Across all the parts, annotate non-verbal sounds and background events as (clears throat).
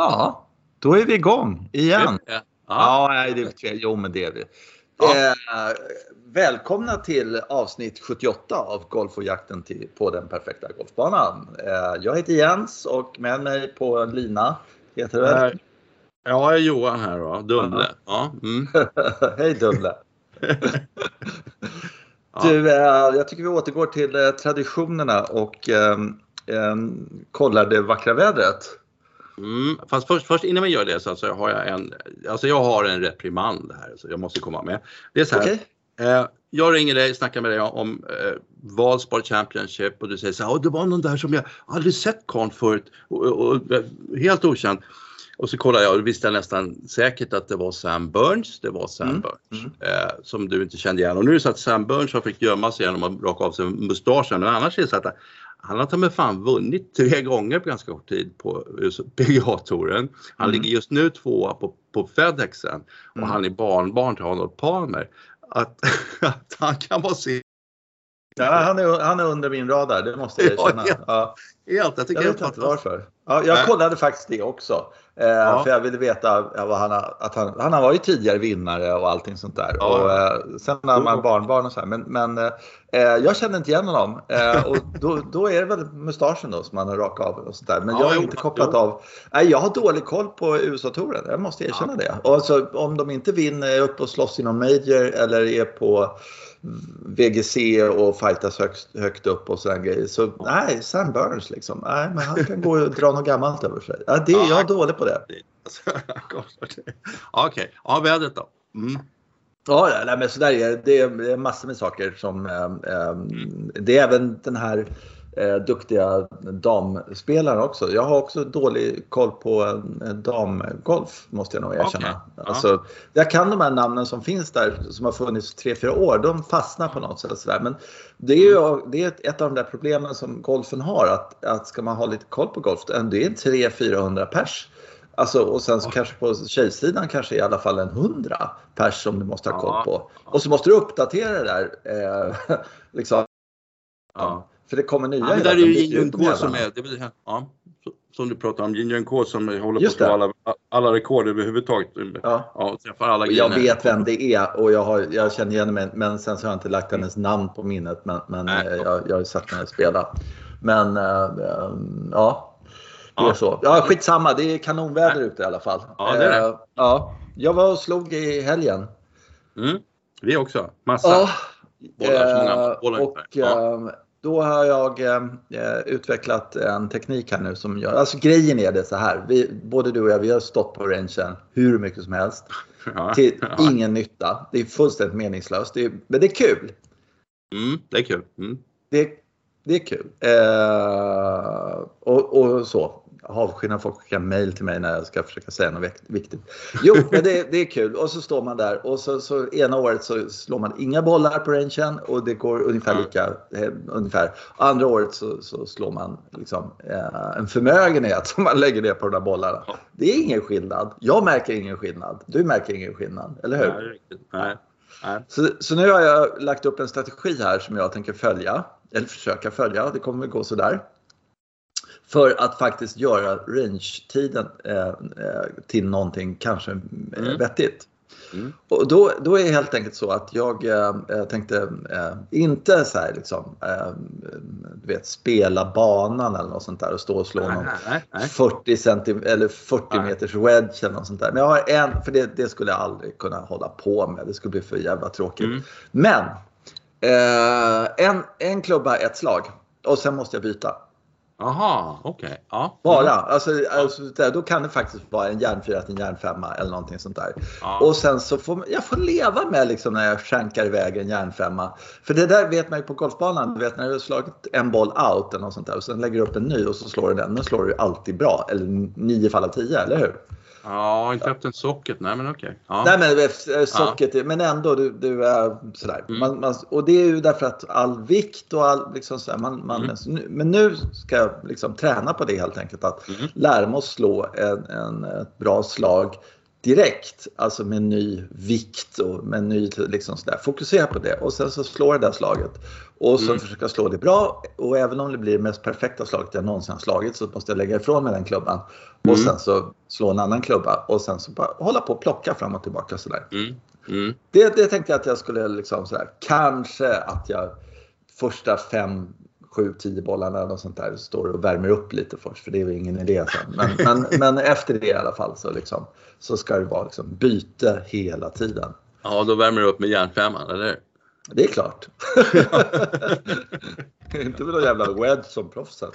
ja, då är vi igång igen. Ja, ja det är, jo men det är vi. Ja. Uh, välkomna till avsnitt 78 av Golf och jakten till, på den perfekta golfbanan. Uh, jag heter Jens och med mig på lina heter du väl? Ja, jag är Johan här då, Dumle. Ja. Mm. (laughs) Hej Dumle! (laughs) du, jag tycker vi återgår till traditionerna och ehm, eh, kollar det vackra vädret. Mm, fast först, först, innan vi gör det så alltså, har jag en, alltså jag har en reprimand här så jag måste komma med. Det är så här, okay. eh, jag ringer dig, snackar med dig om eh, Valsport Championship och du säger så här, det var någon där som jag aldrig sett karln förut och, och, och, helt okänd. Och så kollade jag och visste jag nästan säkert att det var Sam Burns. Det var Sam mm. Burns mm. Eh, som du inte kände igen. Och nu är det så att Sam Burns har fick gömma sig genom att raka av sig mustaschen. Men annars är det så att han har ta med fan vunnit tre gånger på ganska kort tid på PGA-touren. Han mm. ligger just nu tvåa på, på Fedexen och mm. han är barnbarn till Arnold Palmer. Att, (laughs) att han kan vara sin Ja, han, är, han är under min radar, det måste jag erkänna. Ja, helt, jag, tycker jag vet inte varför. Ja, jag kollade faktiskt det också. Eh, ja. För jag ville veta vad han, att han, han har varit tidigare vinnare och allting sånt där. Ja. Och, eh, sen har man barnbarn och så här. Men, men eh, jag kände inte igen honom. Eh, och då, då är det väl mustaschen då som han har rakat av och sånt där. Men jag har inte kopplat av. Nej, jag har dålig koll på USA-touren. Jag måste erkänna det. Och alltså, om de inte vinner upp och slåss i någon major eller är på VGC och fightas högt, högt upp och sådana grejer. Så nej, Sam Burns liksom. Nej, men han kan gå och dra något gammalt över sig. Ja, det, jag är dålig på det. (laughs) Okej, okay. ja vädret då? Mm. Ja, nej, men sådär är det. Det är massor med saker som... Eh, eh, det är även den här eh, duktiga damspelare också. Jag har också dålig koll på damgolf måste jag nog erkänna. Okay. Alltså, jag kan de här namnen som finns där som har funnits 3-4 år. De fastnar på något sätt. Sådär. Men det är ju det är ett av de där problemen som golfen har. Att, att ska man ha lite koll på golf, det är 300-400 pers. Alltså, och sen så kanske på tjejsidan kanske i alla fall en 100 pers som du måste ha koll på. Och så måste du uppdatera det där. Eh, (laughs) liksom. Ja. För det kommer nya. Ja, men där är ju Jin K som är, det, ja, som du pratar om, Jin K som håller Just på att alla, alla rekord överhuvudtaget. Ja. Ja, träffar alla jag vet vem det är och jag, har, jag känner igen mig men sen så har jag inte lagt hennes namn på minnet men, men Nej. Eh, jag, jag har sett henne spela. Men äh, ja, det är så. Ja, skitsamma, det är kanonväder ute i alla fall. Ja, det är det. ja, jag var och slog i helgen. Mm, vi också, massa. Ja, bollar, många bollar och, ja. Då har jag eh, utvecklat en teknik här nu som gör, alltså grejen är det så här, vi, både du och jag vi har stått på rangen hur mycket som helst. (laughs) Ja, till ja. ingen nytta. Det är fullständigt meningslöst. Det är, men det är kul. Mm, det är kul. Mm. Det, det är kul. Eh, och, och, så avsky när folk skickar mail till mig när jag ska försöka säga något viktigt. Jo, (laughs) men det, det är kul. Och så står man där och så, så ena året så slår man inga bollar på rangen och det går ungefär lika. Eh, ungefär. Andra året så, så slår man liksom, eh, en förmögenhet som man lägger ner på de där bollarna. Det är ingen skillnad. Jag märker ingen skillnad. Du märker ingen skillnad, eller hur? Nej, Nej. Så, så nu har jag lagt upp en strategi här som jag tänker följa. Eller försöka följa. Det kommer väl gå sådär. För att faktiskt göra range-tiden eh, eh, till någonting kanske eh, mm. vettigt. Mm. Och då, då är det helt enkelt så att jag eh, tänkte eh, inte så här liksom, eh, du vet, spela banan eller något sånt där och stå och slå nej, någon nej, nej. 40, cm, eller 40 meters wedge eller något sånt där. Men jag har en, för det, det, skulle jag aldrig kunna hålla på med. Det skulle bli för jävla tråkigt. Mm. Men en, en klubba, ett slag och sen måste jag byta. Aha, okej. Okay. Ja. Bara. Alltså, alltså, då kan det faktiskt vara en järnfyra till en järnfemma eller någonting sånt där. Ja. Och sen så får jag får leva med liksom när jag skänkar iväg en järnfemma. För det där vet man ju på golfbanan. Du vet när du har slagit en boll out eller något sånt där och sen lägger du upp en ny och så slår du den. Då slår du alltid bra. Eller nio fall av tio, eller hur? Ja, inte öppnat socket. Nej, men okej. Okay. Ja. Nej, men eh, socket, ja. men ändå du, du är sådär. Mm. Man, man, och det är ju därför att all vikt och all liksom sådär, man, man, mm. Men nu ska jag liksom träna på det helt enkelt. Att mm. lära mig att slå en, en, ett bra slag direkt, alltså med ny vikt och med ny liksom sådär. Fokusera på det och sen så slå det där slaget. Och så mm. försöka slå det bra och även om det blir det mest perfekta slaget jag någonsin har slagit så måste jag lägga ifrån mig den klubban. Mm. Och sen så slå en annan klubba och sen så bara hålla på och plocka fram och tillbaka sådär. Mm. Mm. Det, det tänkte jag att jag skulle liksom sådär, kanske att jag första fem 7-10 bollarna eller sånt där står och värmer upp lite först för det är väl ingen idé sen. Men, men, men efter det i alla fall så, liksom, så ska det vara liksom byte hela tiden. Ja, då värmer du upp med järnfemman, eller Det är klart. (laughs) inte med någon jävla wedge som proffsen.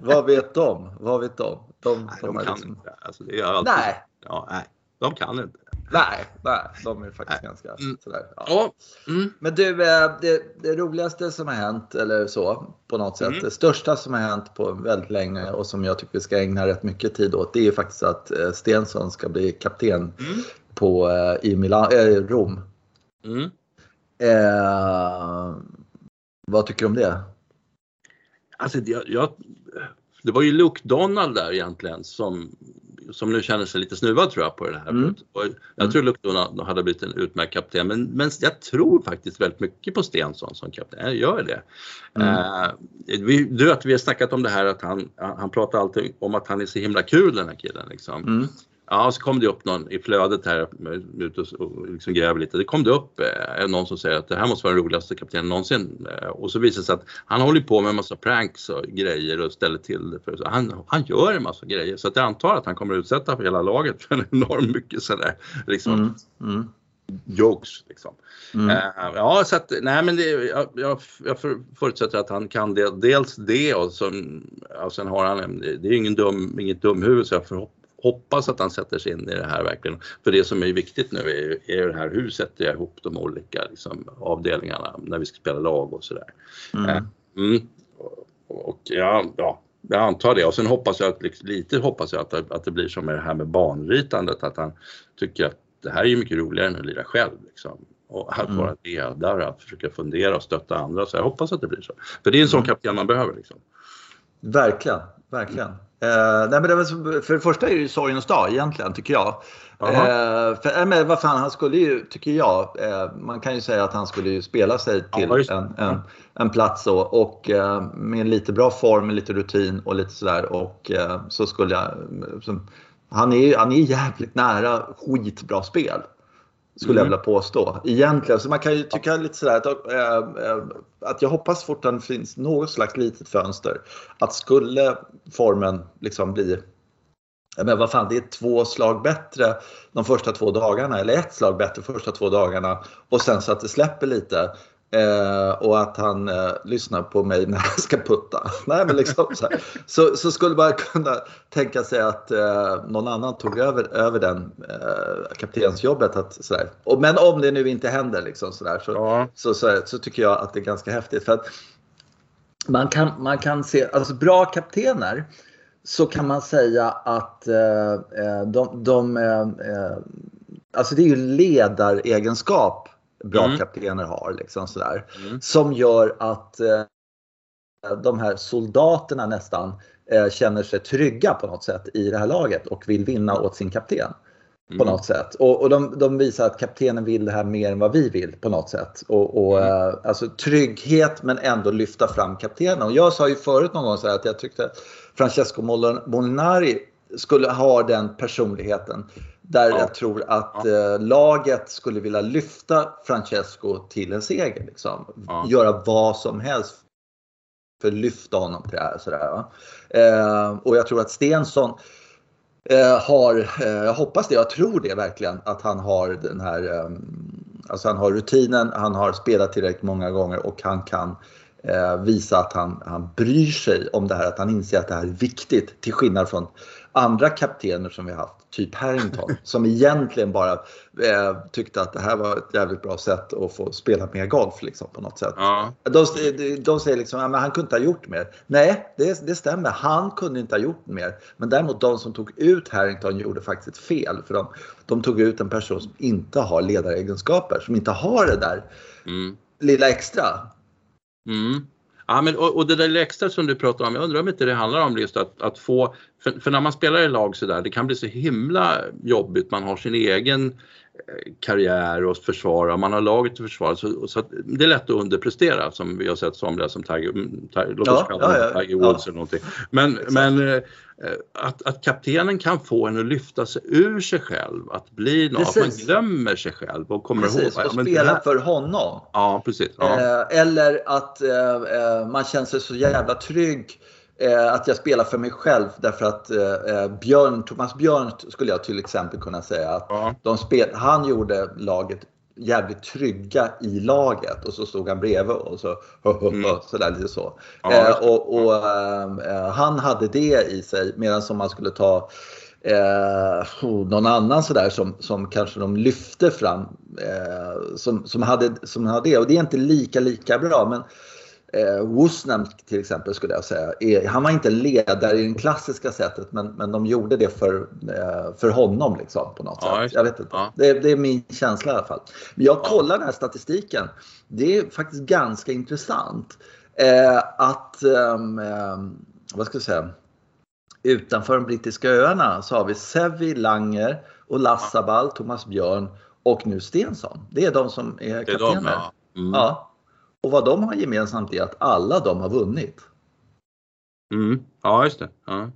Vad vet de? Vad vet de? De, nej, de, de kan liksom... inte. Alltså, alltid... Nej. Ja, nej, de kan inte. Nej, nej, de är faktiskt nej. ganska mm. sådär. Ja. Mm. Men du, eh, det, det, roligaste som har hänt, eller så, på något sätt, mm. det största som har hänt på väldigt länge och som jag tycker vi ska ägna rätt mycket tid åt, det är faktiskt att eh, Stensson ska bli kapten mm. på, eh, i Milan, äh, Rom. Mm. Eh, vad tycker du om det? Alltså, jag, jag, det var ju Luke Donald där egentligen som som nu känner sig lite snuvad tror jag på det här. Mm. Och jag mm. tror Luktona hade blivit en utmärkt kapten men, men jag tror faktiskt väldigt mycket på Stensson som kapten. Jag gör det. Mm. Uh, vi, du vet, vi har snackat om det här att han, han pratar alltid om att han är så himla kul den här killen. Liksom. Mm. Ja, så kom det upp någon i flödet här, ute och liksom gräver lite. Det kom det upp eh, någon som säger att det här måste vara den roligaste kaptenen någonsin. Eh, och så visar det sig att han håller på med en massa pranks och grejer och ställer till det. För, så han, han gör en massa grejer så att jag antar att han kommer att utsätta för hela laget för en enormt mycket sådär liksom. Mm. Mm jokes. Liksom. Mm. Uh, ja, så att, nej men det, jag, jag, jag förutsätter att han kan det, dels det och sen, och sen har han, det är ingen dum, inget dumhuvud så jag förhopp, hoppas att han sätter sig in i det här verkligen. För det som är viktigt nu är, är det här hur sätter jag ihop de olika liksom, avdelningarna när vi ska spela lag och sådär. Mm. Eh, mm. Och ja, ja, jag antar det och sen hoppas jag att lite hoppas jag att att det blir som med det här med banritandet att han tycker att det här är ju mycket roligare än att lira själv. Liksom. Och att mm. vara ledare, att försöka fundera och stötta andra. Så jag hoppas att det blir så. För det är en sån mm. kapten man behöver. Liksom. Verkligen, verkligen. Eh, nej, men det var, för det första är det ju sorgens dag egentligen, tycker jag. Eh, för, men vad fan, han skulle ju, tycker jag, eh, man kan ju säga att han skulle ju spela sig till ja, en, en, en, plats så, och eh, med lite bra form, med lite rutin och lite sådär. Och eh, så skulle jag, som, han är, han är jävligt nära skitbra spel. Skulle mm. jag vilja påstå. Egentligen. Så man kan ju tycka lite sådär att, äh, att jag hoppas fortfarande finns något slags litet fönster. Att skulle formen liksom bli men vad fan, det är två slag bättre de första två dagarna eller ett slag bättre första två dagarna och sen så att det släpper lite. Eh, och att han eh, lyssnar på mig när jag ska putta. (laughs) Nej, men liksom så, så, så, skulle man kunna tänka sig att eh, någon annan tog över, över den eh, kaptensjobbet. Att, så och, men om det nu inte händer liksom, så, där, så, ja. så, så, så, tycker jag att det är ganska häftigt. För att man kan, man kan se, alltså bra kaptener så kan man säga att eh, eh, de, de eh, alltså det är ju ledaregenskap bra mm. kaptener har. Liksom sådär. Mm. Som gör att eh, de här soldaterna nästan eh, känner sig trygga på något sätt i det här laget och vill vinna åt sin kapten. Mm. På något sätt. Och, och de, de, visar att kaptenen vill det här mer än vad vi vill på något sätt. Och, och mm. eh, alltså trygghet men ändå lyfta fram kaptenen. Och jag sa ju förut någon gång så att jag tyckte Francesco Molinari skulle ha den personligheten. Där ja. jag tror att ja. eh, laget skulle vilja lyfta Francesco till en seger. Liksom. Ja. Göra vad som helst för att lyfta honom till det här. Sådär, eh, och jag tror att Stensson eh, har, eh, jag hoppas det, jag tror det verkligen, att han har den här, alltså han har rutinen, han har spelat tillräckligt många gånger och han kan visa att han, han bryr sig om det här, att han inser att det här är viktigt till skillnad från andra kaptener som vi haft, typ Harrington, (laughs) som egentligen bara eh, tyckte att det här var ett jävligt bra sätt att få spela mer golf liksom, på något sätt. Ja. De, de, de säger liksom att han kunde inte ha gjort mer. Nej, det, det stämmer. Han kunde inte ha gjort mer. Men däremot de som tog ut Harrington gjorde faktiskt fel. För de, de tog ut en person som inte har ledaregenskaper, som inte har det där mm. lilla extra. Mm. Ja, men, och, och det där extra som du pratar om, jag undrar om inte det handlar om just att, att få, för, för när man spelar i lag sådär, det kan bli så himla jobbigt, man har sin egen karriär och försvara, man har laget att försvara så, så det är lätt att underprestera som vi har sett somliga som Tiger, mm, låt oss kalla ja, ja, Tiger Woods eller någonting. Men, men eh, att, att kaptenen kan få en att lyfta sig ur sig själv, att bli någon, att man glömmer sig själv och kommer precis, ihåg. och spela för honom. Ja, precis. Ja. Eh, eller att eh, man känner sig så jävla trygg att jag spelar för mig själv därför att Björn, Thomas Björn skulle jag till exempel kunna säga att ja. de spel, han gjorde laget jävligt trygga i laget och så stod han bredvid och så mm. sådär lite så. Ja, eh, och, och eh, han hade det i sig medan som man skulle ta eh, någon annan sådär som, som kanske de lyfte fram eh, som, som, hade, som hade det och det är inte lika lika bra men Eh, Woosnam till exempel skulle jag säga, är, han var inte ledare i det klassiska sättet men, men de gjorde det för, eh, för honom liksom, på något ja, sätt. Jag vet inte. Ja. Det, det, är min känsla i alla fall. Men jag kollar den här statistiken. Det är faktiskt ganska intressant. Eh, att, ehm, ehm, vad ska jag säga, utanför de brittiska öarna så har vi Sevi, Langer och Lassabal, Thomas Björn och nu Stensson. Det är de som är kaptener. Ja. Mm. ja. Och vad de har gemensamt är att alla de har vunnit. Mm. Ja, just det. Ja.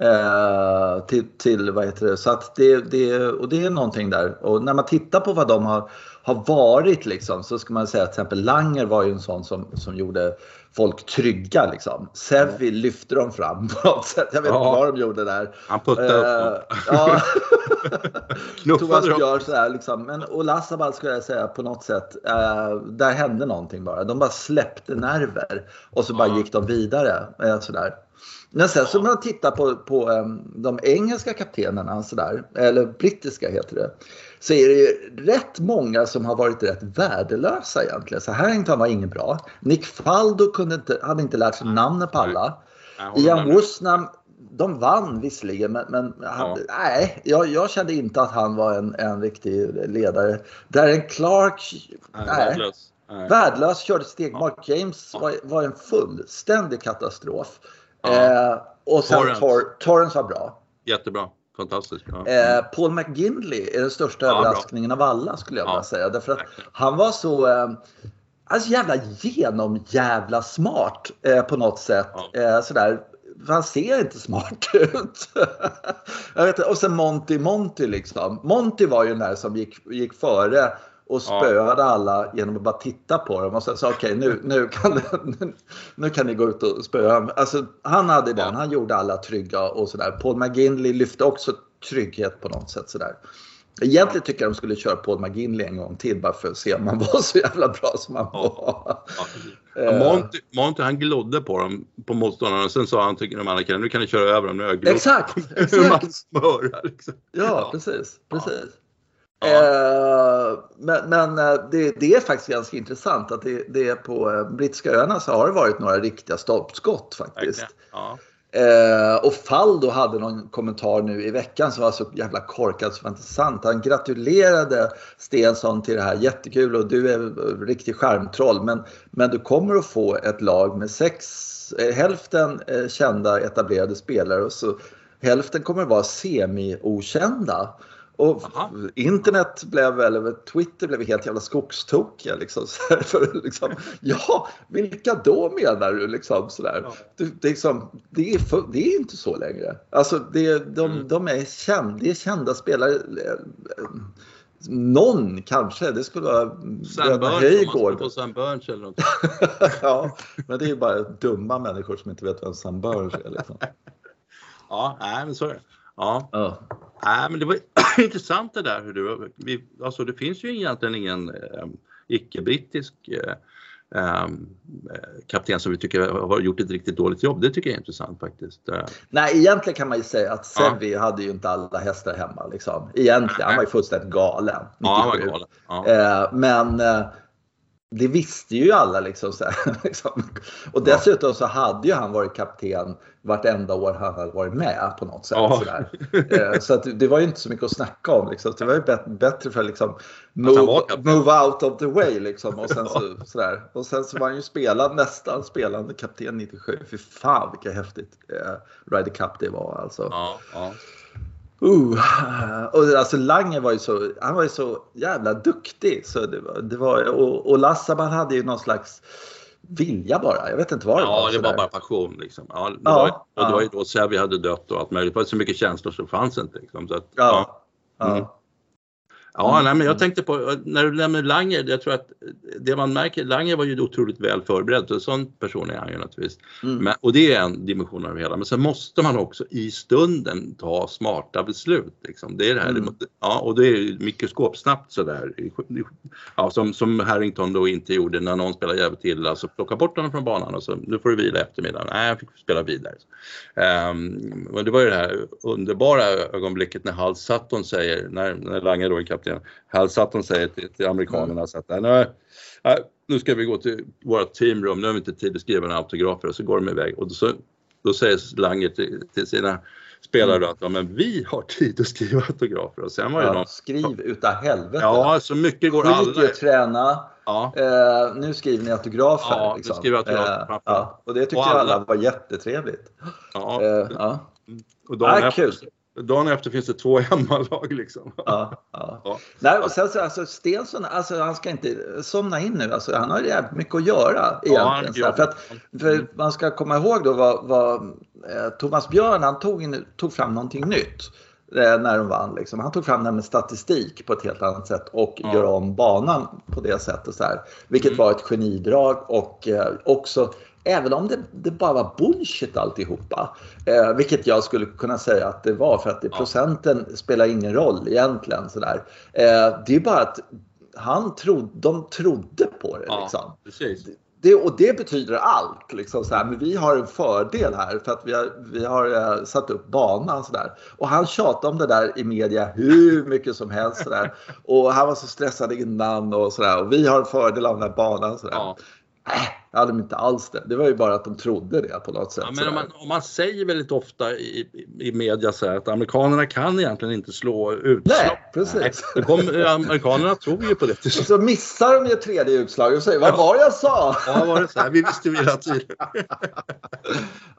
Eh, till, till, vad heter det, så att det, det, och det är någonting där. Och när man tittar på vad de har, har varit liksom, så ska man säga att till exempel Langer var ju en sån som, som gjorde folk trygga. Liksom. Sevi lyfte dem fram på något sätt. Jag vet inte vad de gjorde där. Han puttade uh, upp dem. Ja. (laughs) (laughs) Thomas Björn sådär liksom. Men Olasabal skulle jag säga på något sätt. Uh, där hände någonting bara. De bara släppte nerver och så bara gick de vidare. Uh, sådär. Men sen så man tittar på, på um, de engelska kaptenerna, sådär, eller brittiska heter det, så är det ju rätt många som har varit rätt värdelösa egentligen. Så Harrington var ingen bra. Nick Faldo kunde inte, hade inte lärt sig namnet på alla. Ian Woosnam, de vann visserligen men, men ja. nej, jag, jag, kände inte att han var en, en riktig ledare. Darren Clark, nej. Värdelös. Nej. Värdelös, körde steg. Ja. Mark James var, var en fullständig katastrof. Ja. Eh, och sen Torrance. Tor Torrance var bra. Jättebra. Fantastiskt. Ja. Eh, Paul McGinley är den största ja, överraskningen bra. av alla skulle jag vilja säga. Därför att han var så eh, alltså jävla genomjävla smart eh, på något sätt. Eh, sådär. Han ser inte smart (laughs) ut. jag vet, och sen Monty Monty liksom. Monty var ju den där som gick, gick före och spöade ja. alla genom att bara titta på dem och sen sa okej okay, nu, nu, kan, (laughs) nu kan ni gå ut och spöa. Alltså, han hade den, han gjorde alla trygga och sådär. Paul McGinley lyfte också trygghet på något sätt sådär. Egentligen tycker jag de skulle köra Paul McGinley en gång till bara för att se om han (laughs) var så jävla bra som han var. Ja. Ja, Monty, Monty han glodde på dem, på motståndarna och sen sa han till de andra nu kan ni köra över dem, nu Exakt! exakt. (laughs) Smör, liksom. ja, ja, precis. precis. Eh, men, men eh, det, det, är faktiskt ganska intressant att det, det, är på eh, brittiska öarna så har det varit några riktiga stolpskott faktiskt. Eh, och Faldo hade någon kommentar nu i veckan som var så jävla korkad så var inte sant. Han gratulerade Stensson till det här, jättekul och du är riktig skärmtroll men, men du kommer att få ett lag med sex, eh, hälften eh, kända etablerade spelare och så hälften kommer att vara semi-okända. Och internet blev, eller Twitter blev helt jävla skogstokiga. Liksom, (laughs) för, liksom, ja, vilka då menar du? Liksom, sådär. Ja. Det, det, liksom, det, är för, det är inte så längre. Alltså, det, de, mm. de är, känd, det är kända spelare. Någon kanske, det skulle vara Sam Burns, på Sam Burns eller något. (laughs) ja, men det är ju bara dumma människor som inte vet vem Sam Burns är. Liksom. (laughs) ja, nej, men så är det. Ja. ja. Nej, men det var (clears throat) intressant det där hur du, vi, alltså det finns ju egentligen ingen eh, icke-brittisk eh, eh, kapten som vi tycker har gjort ett riktigt dåligt jobb. Det tycker jag är intressant faktiskt. Eh. Nej, egentligen kan man ju säga att Sevi ja. hade ju inte alla hästar hemma. Liksom. Egentligen, han var ju fullständigt galen. Ja, han var galen. Ja. Eh, men eh, det visste ju alla liksom. Så här, (laughs) liksom. Och dessutom så hade ju han varit kapten vartenda år han hade varit med på något sätt. Ja. Så, så att det var ju inte så mycket att snacka om. Liksom. Det var ju bättre för att liksom move, move out of the way. Liksom. Och, sen så, (laughs) sådär. och sen så var han ju spelad, nästan spelande kapten 97. Fy fan vilket häftigt eh, Ryder Cup det var alltså. Ja, ja. Uh, och alltså Lange var ju så, han var ju så jävla duktig. Så det var, det var, och, och Lassaman hade ju någon slags vilja bara. Jag vet inte vad det ja, var. Ja, det var bara passion. Liksom. Ja, det, ja, var, och det var ju då Sävi hade dött och allt möjligt. Det var så mycket känslor så fanns inte. Liksom. Så att, ja. Mm. Ja, mm. nej, men jag tänkte på, när du nämner Langer, jag tror att det man märker, Langer var ju otroligt väl förberedd, en sån person är han ju naturligtvis. Mm. Men, och det är en dimension av det hela, men sen måste man också i stunden ta smarta beslut. Liksom. Det är det här, mm. ja, och det är mikroskopsnabbt sådär, ja, som, som Harrington då inte gjorde när någon spelade jävligt illa, alltså plocka bort honom från banan och så, nu får du vila eftermiddagen. Nej, jag fick spela vidare. Um, och det var ju det här underbara ögonblicket när Hal Sutton säger, när, när Langer då är kapten egentligen. Hal Sutton säger till, till amerikanerna mm. så att nej, nej, nu ska vi gå till vårt teamrum, nu har vi inte tid att skriva några autografer och så går de iväg och så, då säger Langer till, till sina spelare då att ja, men vi har tid att skriva autografer. Och sen var ja, någon... Skriv utav helvete. Ja, så mycket går alla... Skit i att träna. Ja. Eh, nu skriver ni autografer. Ja, liksom. skriver autografer. Eh, ja. Och det tyckte och alla... alla var jättetrevligt. Ja. Eh, ja. Och dagen, ah, efter, dagen efter finns det två (laughs) hemmalag liksom. Ja, ja. ja. Nej, och sen så, alltså, Stensson, alltså, han ska inte somna in nu. Alltså, han har jävligt mycket att göra egentligen. Ja, för, att, för man ska komma ihåg då vad, vad eh, Thomas Björn, han tog, tog fram någonting nytt eh, när de vann. Liksom. Han tog fram med statistik på ett helt annat sätt och ja. gör om banan på det sättet. Så här, vilket mm. var ett genidrag och eh, också Även om det, det, bara var bullshit alltihopa. Eh, vilket jag skulle kunna säga att det var för att det, procenten spelar ingen roll egentligen. Sådär. Eh, det är bara att han trodde, de trodde på det. Ja, liksom. Det, och det betyder allt. Liksom, så här. Men vi har en fördel här för att vi har, vi har uh, satt upp banan. Så där. Och han tjatade om det där i media hur mycket som helst. Så där. Och han var så stressad innan och sådär. Och vi har en fördel av den här banan. Så där. Ja. Äh, hade inte alls det. Det var ju bara att de trodde det på något sätt. Ja, men om man, om man, säger väldigt ofta i, i media så här att amerikanerna kan egentligen inte slå utslag. Nej, precis. Nej, kom, amerikanerna tror ju på det. Och (laughs) så missar de ju tredje utslag och säger vad var det jag sa? Ja, var det så här? Vi visste ju hela tiden. (laughs)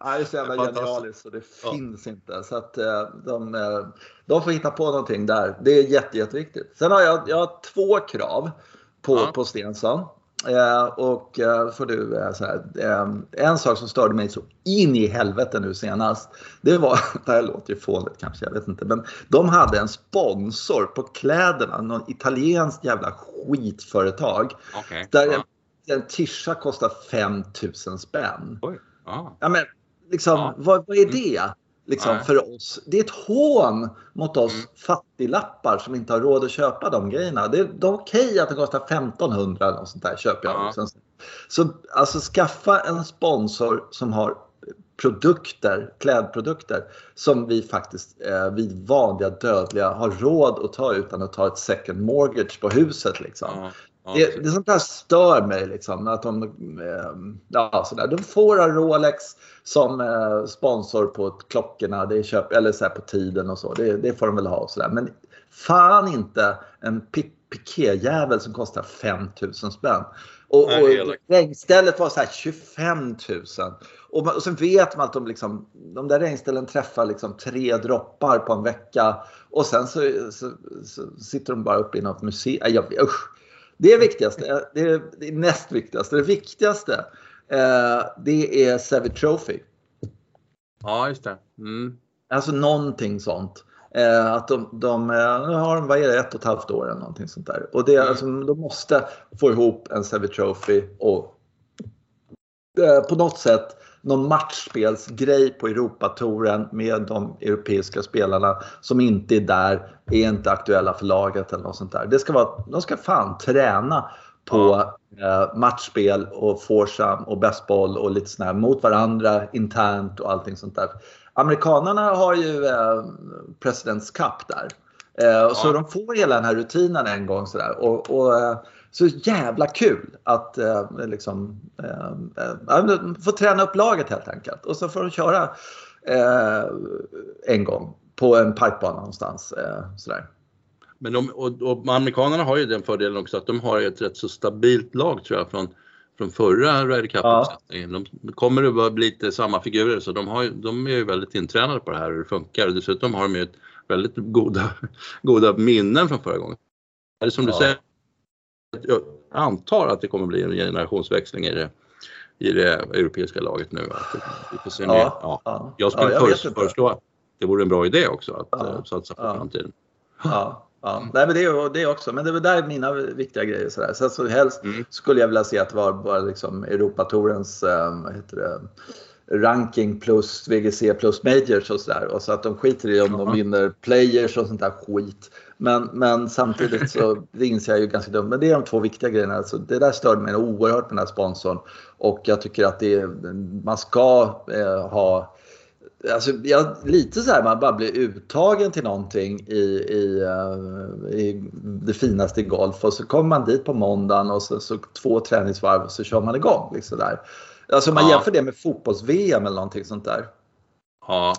Nej, det är så jävla genialiskt så det ja. finns inte. Så att eh, de, eh, de får hitta på någonting där. Det är jätte, jätteviktigt. Sen har jag, jag har två krav på, ja. på Stensson. Eh, och eh, får du eh, så här, en sak som störde mig så in i helvete nu senast. Det var, (laughs) det här låter ju fånigt kanske, jag vet inte. Men de hade en sponsor på kläderna. Någon italienskt jävla skitföretag. Okay. Där en, en tisha kostar 5000 spänn. Oj. Ah. Ja, men liksom, ah. vad, vad är det? Liksom, för oss. Det är ett hån mot oss mm. fattiglappar som inte har råd att köpa de grejerna. Det är, det är okej att det kostar 1500 eller sånt där, köper jag. Ja. Så alltså skaffa en sponsor som har produkter, klädprodukter som vi faktiskt, eh, vi vanliga dödliga har råd att ta utan att ta ett second mortgage på huset. Liksom. Ja. Det, det sånt där stör mig liksom. Att de, eh, ja, sådär. de får ha Rolex som eh, sponsor på klockorna, det är köp, eller så på tiden och så. Det, det får de väl ha och sådär. Men fan inte en pikéjävel som kostar 5000 spänn. Och, och regnstället var så 25 000. Och, och sen vet man att de, liksom, de där regnställen träffar liksom tre droppar på en vecka. Och sen så, så, så sitter de bara uppe i något museum. Jag, usch. Det är viktigaste. Det är det näst viktigaste. Det viktigaste eh, det är Savage Trophy. Ja, just det. Mm. Alltså någonting sånt. Eh, att de, de, eh, har de, vad är det, ett och ett halvt år eller någonting sånt där. Och det, mm. alltså, de måste få ihop en Savage Trophy och eh, på något sätt någon matchspelsgrej på Europatouren med de europeiska spelarna som inte är där, är inte aktuella för laget eller något sånt där. Det ska vara, de ska fan träna på eh, matchspel och foursome och bästboll och lite sådär mot varandra internt och allting sånt där. Amerikanarna har ju eh, Presidents Cup där. Eh, ja. Så de får hela den här rutinen en gång sådär. Och, och eh, så jävla kul att eh, liksom, eh, eh, få träna upp laget helt enkelt. Och så får de köra eh, en gång på en parkbana någonstans. Eh, sådär. Men de, och, och amerikanerna har ju den fördelen också att de har ett rätt så stabilt lag tror jag från, från förra Ryder Cup-uppsättningen. Ja. De kommer att bli lite samma figurer så de, har, de är ju väldigt intränade på det här hur det funkar. Dessutom har de ju ett väldigt goda, (laughs) goda minnen från förra gången. Eller som ja. du säger, jag antar att det kommer bli en generationsväxling i det, i det europeiska laget nu. Att ja, ja. Jag skulle ja, jag föreslå att det vore en bra idé också att ja. Eh, satsa på framtiden. Ja. Ja, nej, men det är det också. Men det är där mina viktiga grejer. Sådär. Så, så helst mm. skulle jag vilja se att det var bara liksom Europatorens äh, heter det, ranking plus VGC plus majors och sådär. Och så att de skiter i om de vinner players och sånt där skit. Men, men samtidigt så (laughs) det inser jag ju ganska dumt. Men det är de två viktiga grejerna. Alltså, det där störde mig oerhört med den här sponsorn. Och jag tycker att det man ska eh, ha Alltså, jag, lite så här, man bara blir uttagen till någonting i, i, uh, i det finaste i golf och så kommer man dit på måndagen och så, så två träningsvarv och så kör man igång. Liksom där. Alltså man ja. jämför det med fotbolls-VM eller någonting sånt där. Ja.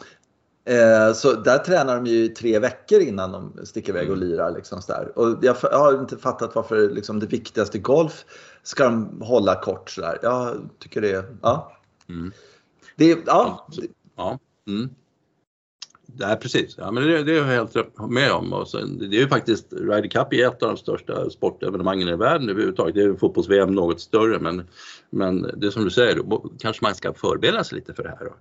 Eh, så där tränar de ju tre veckor innan de sticker iväg och mm. lirar. Liksom så där. Och jag, jag har inte fattat varför liksom det viktigaste golf ska de hålla kort sådär. Jag tycker det, ja. Mm. Det, ja. ja. Mm. Nej precis, ja, men det, det är jag helt med om. Och sen, det är ju faktiskt, Ryder Cup är ett av de största sportevenemangen i världen överhuvudtaget. Det är fotbolls-VM något större men, men det är som du säger, då kanske man ska förbereda sig lite för det här och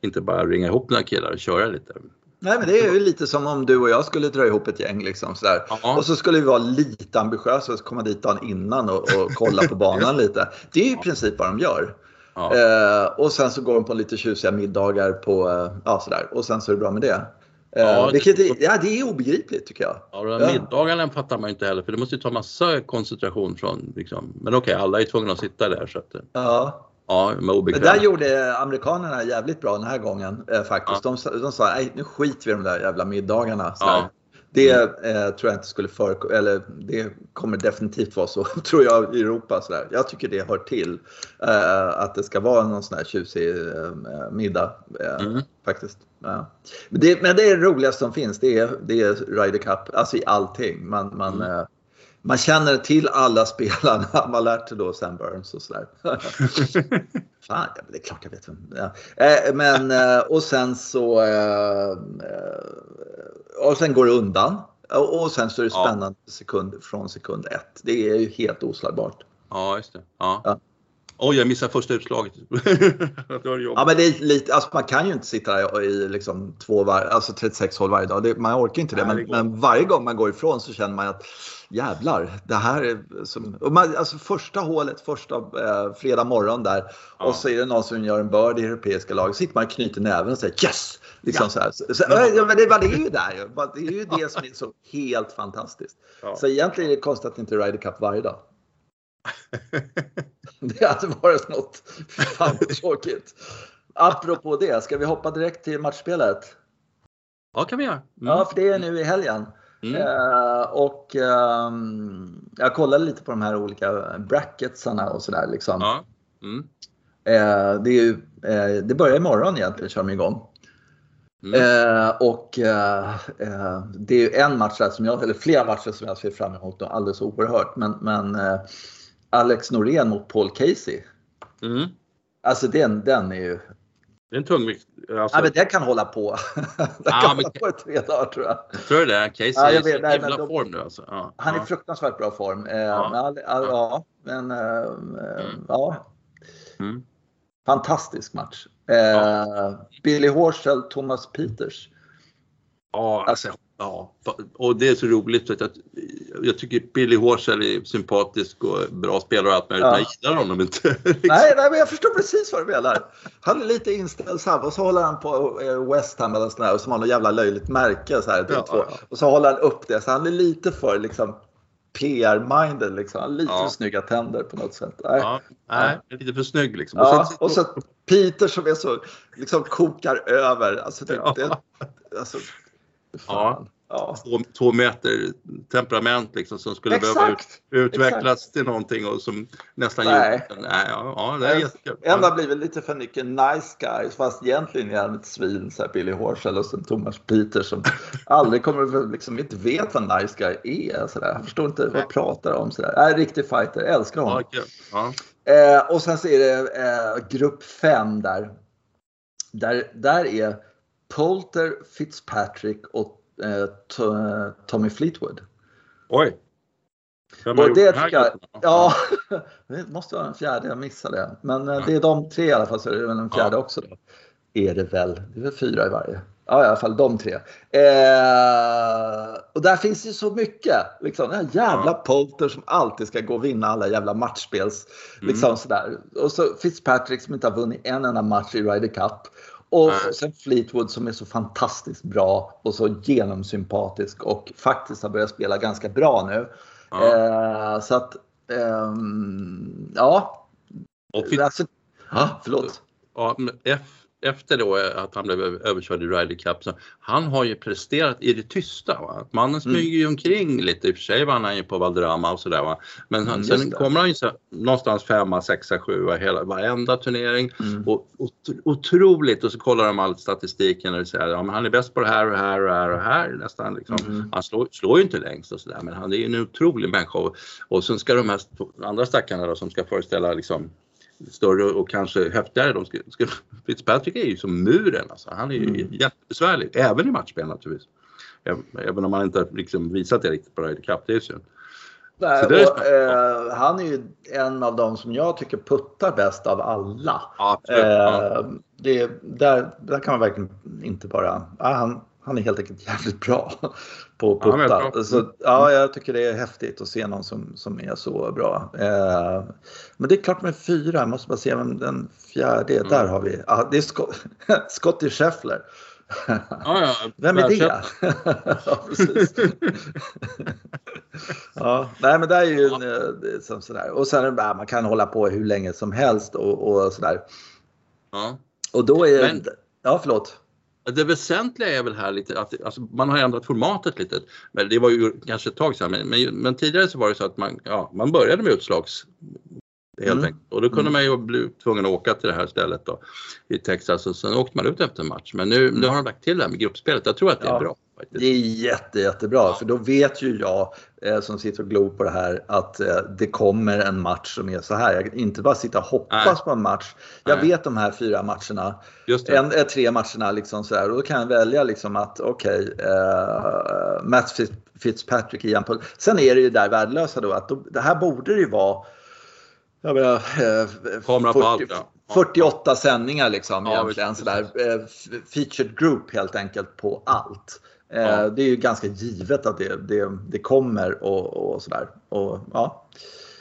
inte bara ringa ihop några killar och köra lite. Nej men det är ju lite som om du och jag skulle dra ihop ett gäng liksom sådär. Och så skulle vi vara lite ambitiösa och komma dit dagen innan och, och kolla på banan (laughs) lite. Det är ju i princip vad de gör. Ja. Eh, och sen så går de på lite tjusiga middagar på, eh, ja sådär. Och sen så är det bra med det. Eh, ja, vilket det, ja, det är obegripligt tycker jag. Ja, de ja. middagarna fattar man inte heller för det måste ju ta massa koncentration från liksom. Men okej, okay, alla är tvungna att sitta där så att. Eh, ja. Ja, Men där gjorde amerikanerna jävligt bra den här gången eh, faktiskt. Ja. De, de sa, nej nu skiter vi i de där jävla middagarna. Ja. Det eh, tror jag inte skulle förekomma, eller det kommer definitivt vara så, (laughs) tror jag, i Europa. Så där. Jag tycker det hör till eh, att det ska vara någon sån här tjusig eh, middag. Eh, mm. Faktiskt. Ja. Men, det, men det är det roligaste som finns, det är, det är Ryder Cup, alltså i allting. Man, man, mm. Man känner till alla spelarna. (laughs) Man har lärt sig då Sam Burns och sådär. (laughs) Fan, det är klart jag vet vem. Ja. Eh, men, eh, och sen så... Eh, och sen går det undan. Och sen så är det spännande ja. sekund, från sekund ett. Det är ju helt oslagbart. Ja, just det. Ja. ja. Oj, jag missade första utslaget. (laughs) ja, men det är lite, alltså man kan ju inte sitta där i liksom två var, alltså 36 hål varje dag. Det, man orkar inte det. Men, men, varje gång man går ifrån så känner man att jävlar, det här är som, man, alltså första hålet, första eh, fredag morgon där ja. och så är det någon som gör en bird i europeiska lag. Så sitter man och knyter näven och säger yes! Liksom ja. så här. Så, så, ja. men det, det är ju där Det är ju det som är så helt fantastiskt. Så egentligen är det konstigt att det inte Ryder Cup varje dag. (laughs) det hade varit något. Fan tråkigt. Apropå det, ska vi hoppa direkt till matchspelet? Ja, kan vi göra. Mm. Ja, för det är nu i helgen. Mm. Uh, och uh, jag kollade lite på de här olika bracketsarna och sådär. Liksom. Ja. Mm. Uh, det, är ju, det börjar imorgon egentligen, kör de igång. Mm. och det är ju en match där som jag, eller flera matcher som jag ser fram emot alldeles oerhört. Men, men Alex Norén mot Paul Casey. Mm. Alltså den, den är ju... Det är en tungvikt. Alltså... Ja, men den kan hålla på. (laughs) den kan men... hålla på i tre dagar tror jag. Tror du det? Casey ja, är i himla de... form nu alltså. Ja. Han är i fruktansvärt bra form. Eh, ja. Men, ja. men äh, mm. ja. Mm. Fantastisk match. Eh, Billy Horschel, Thomas Peters. Ja, alltså, Ja, och det är så roligt för att jag tycker Billy Horschel är sympatisk och bra spelare och allt möjligt, ja. men jag gillar honom inte. (laughs) liksom. nej, nej, men jag förstår precis vad du menar. Han är lite inställsam och så håller han på eh, West Ham eller sådär, och som har något jävla löjligt märke så här, ja, ja. och så håller han upp det så han är lite för liksom PR-minded liksom. Han har lite ja. för snygga tänder på något sätt. Nej, ja, nej lite för snygg liksom. Och, ja, och så Peter som är så, liksom kokar över. Alltså, det, det, alltså, Ja. ja. två, två, meter temperament liksom som skulle Exakt. behöva ut, utvecklas Exakt. till någonting och som nästan Nej. gjort Nej, ja, ja, det är jättekul. Enda blir väl lite för mycket nice guys fast egentligen är han ett svin så här Billy Horschel och sen Thomas Peter som (laughs) aldrig kommer liksom inte vet vad nice guy är. Så där. Han förstår inte vad jag pratar om. Så där. Är riktig fighter, älskar honom. Ja, eh, och sen så är det eh, grupp 5 där. Där, där är Polter, Fitzpatrick och eh, Tommy Fleetwood. Oj! Vem och det tycker jag, ja, (laughs) det måste vara den fjärde, jag missade det. Men eh, det är de tre i alla fall, så är det väl den fjärde ja. också. Då. Är det väl, det är väl fyra i varje. Ja, i alla fall de tre. Eh, och där finns ju så mycket. Liksom, den här jävla ja. Polter som alltid ska gå och vinna alla jävla matchspels. Mm. Liksom sådär. Och så Fitzpatrick som inte har vunnit en enda match i Ryder Cup. Och Nej. sen Fleetwood som är så fantastiskt bra och så genomsympatisk och faktiskt har börjat spela ganska bra nu. Ja. Eh, så att, eh, ja. Och alltså, ja, förlåt. Ja, F efter då att han blev överkörd i Ryder Cup. Så han har ju presterat i det tysta. Va? Mannen mm. smyger ju omkring lite. I och för sig vann han ju på Valderrama och sådär. Va? Men han, mm, sen kommer han ju så, någonstans femma, sexa, sjua hela, varenda turnering. Mm. Och, och, otroligt och så kollar de all statistiken och säger ja, han är bäst på det här och här och här och här nästan. Liksom. Mm. Han slår, slår ju inte längst och sådär men han är ju en otrolig människa. Och, och sen ska de här andra stackarna då som ska föreställa liksom större och kanske häftigare. De ska, ska, Fitzpatrick är ju som muren alltså. Han är ju mm. jättebesvärlig, även i matchspel naturligtvis. Även om han inte liksom visat det riktigt på Ryder Cup, det är synd. Nej, och, eh, han är ju en av de som jag tycker puttar bäst av alla. Eh, ja. det, där, där kan man verkligen inte bara... Ja, han, han är helt enkelt jävligt bra på att putta. Ja, så, ja, jag tycker det är häftigt att se någon som, som är så bra. Eh, men det är klart med fyra, jag måste bara se vem den fjärde är. Mm. Där har vi, ah, det är Scott, (laughs) Scotty Scheffler. Ja, ja, Vem är det? (laughs) ja, precis. ja, nej, men det är ju en, eh, som sådär. Och sen man kan hålla på hur länge som helst och, och sådär. Ja. Och då är men... Ja, förlåt. Det väsentliga är väl här lite att alltså, man har ändrat formatet lite. Men det var ju kanske ett tag sedan men, men, men tidigare så var det så att man, ja, man började med utslags helt mm. enkelt. Och då kunde mm. man ju bli tvungen att åka till det här stället då, i Texas och sen åkte man ut efter en match. Men nu, mm. nu har de lagt till det här med gruppspelet. Jag tror att det är ja. bra. Faktiskt. Det är jätte, jättebra för då vet ju jag eh, som sitter och glor på det här att eh, det kommer en match som är så här. Jag inte bara sitta och hoppas Nej. på en match. Jag Nej. vet de här fyra matcherna. En, äh, tre matcherna liksom så här. och då kan jag välja liksom att okej, okay, eh, Matt Fitzpatrick igen på. Sen är det ju där värdelösa då att då, det här borde det ju vara jag menar, eh, 40, allt, ja. 48 sändningar liksom ja, egentligen. Sådär. Eh, featured group helt enkelt på allt. Eh, ja. Det är ju ganska givet att det, det, det kommer och, och sådär. Och, ja.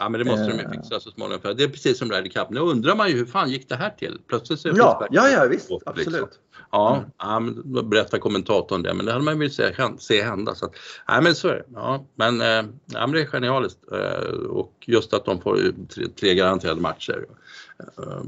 Ja men det måste de ju eh. fixa så småningom. För det är precis som Ryder Cup. Nu undrar man ju hur fan gick det här till? Plötsligt så ja, ja, ja visst, på, absolut. Liksom. Ja, mm. ja men berättar kommentatorn det, men det hade man velat se, se hända. Så att, nej, men så är det. Ja, men, eh, ja, men det är genialiskt eh, och just att de får tre, tre garanterade matcher. Eh,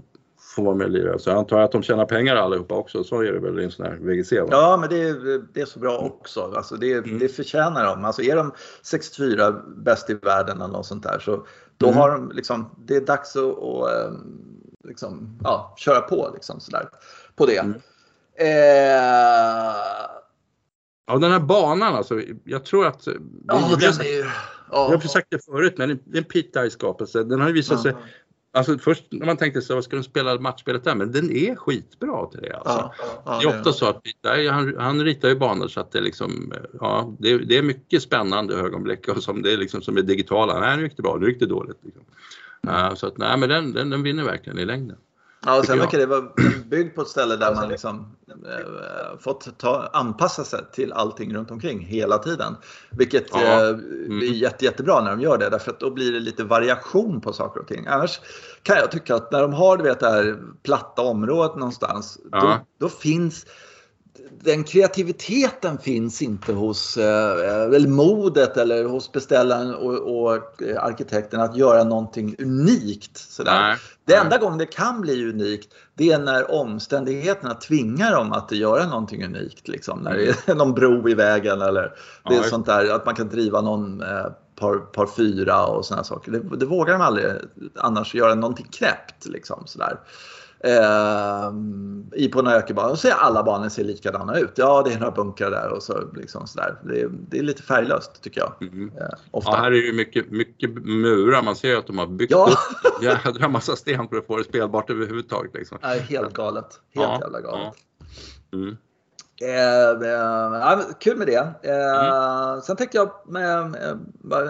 får vara med och lira. Så jag antar att de tjänar pengar allihopa också. Så är det väl i en sån här VGC? Va? Ja, men det är, det är så bra också. Alltså det, mm. det förtjänar de. Alltså är de 64 bäst i världen eller något sånt där så då mm. har de liksom, det är dags att, att ehm, liksom, ja, köra på liksom sådär, på det. Mm. Eh... Ja, den här banan alltså. Jag tror att... Ja, den är ju... Jag har sagt det förut, men det är en Pete-skapelse. Den har ju visat sig Alltså först när man tänkte så, vad ska de spela matchspelet där? Men den är skitbra till det alltså. Ja, ja, det är ofta så att där, han, han ritar ju banor så att det liksom, ja, det, det är mycket spännande ögonblick och som, det är liksom, som är digitala. Nej, nu gick det bra, nu gick det dåligt. Liksom. Uh, så att nej, men den, den, den vinner verkligen i längden. Ja, och sen verkar det vara byggd på ett ställe där man liksom eh, fått ta, anpassa sig till allting runt omkring hela tiden. Vilket ja. mm. blir jätte, jättebra när de gör det därför att då blir det lite variation på saker och ting. Annars kan jag tycka att när de har du vet, det här platta området någonstans, ja. då, då finns den kreativiteten finns inte hos, eh, eller modet eller hos beställaren och, och arkitekten att göra någonting unikt. Sådär. Det enda gången det kan bli unikt det är när omständigheterna tvingar dem att göra någonting unikt. Liksom. När det är (laughs) någon bro i vägen eller det är sånt där att man kan driva någon eh, par, par fyra och sådana saker. Det, det, vågar de aldrig annars göra någonting knäppt. Liksom, sådär eh, i på en ökenbana och ser alla barnen ser likadana ut. Ja, det är några bunkrar där och så liksom sådär. Det är, det är lite färglöst tycker jag. Mm. Eh, ofta. Ja, här är ju mycket, mycket murar. Man ser att de har byggt ja. upp jädra massa sten för att få det spelbart överhuvudtaget. Liksom. Nej, helt galet. Helt ja. jävla galet. Ja. Mm. Eh, eh, kul med det. Eh, mm. Sen tänkte jag med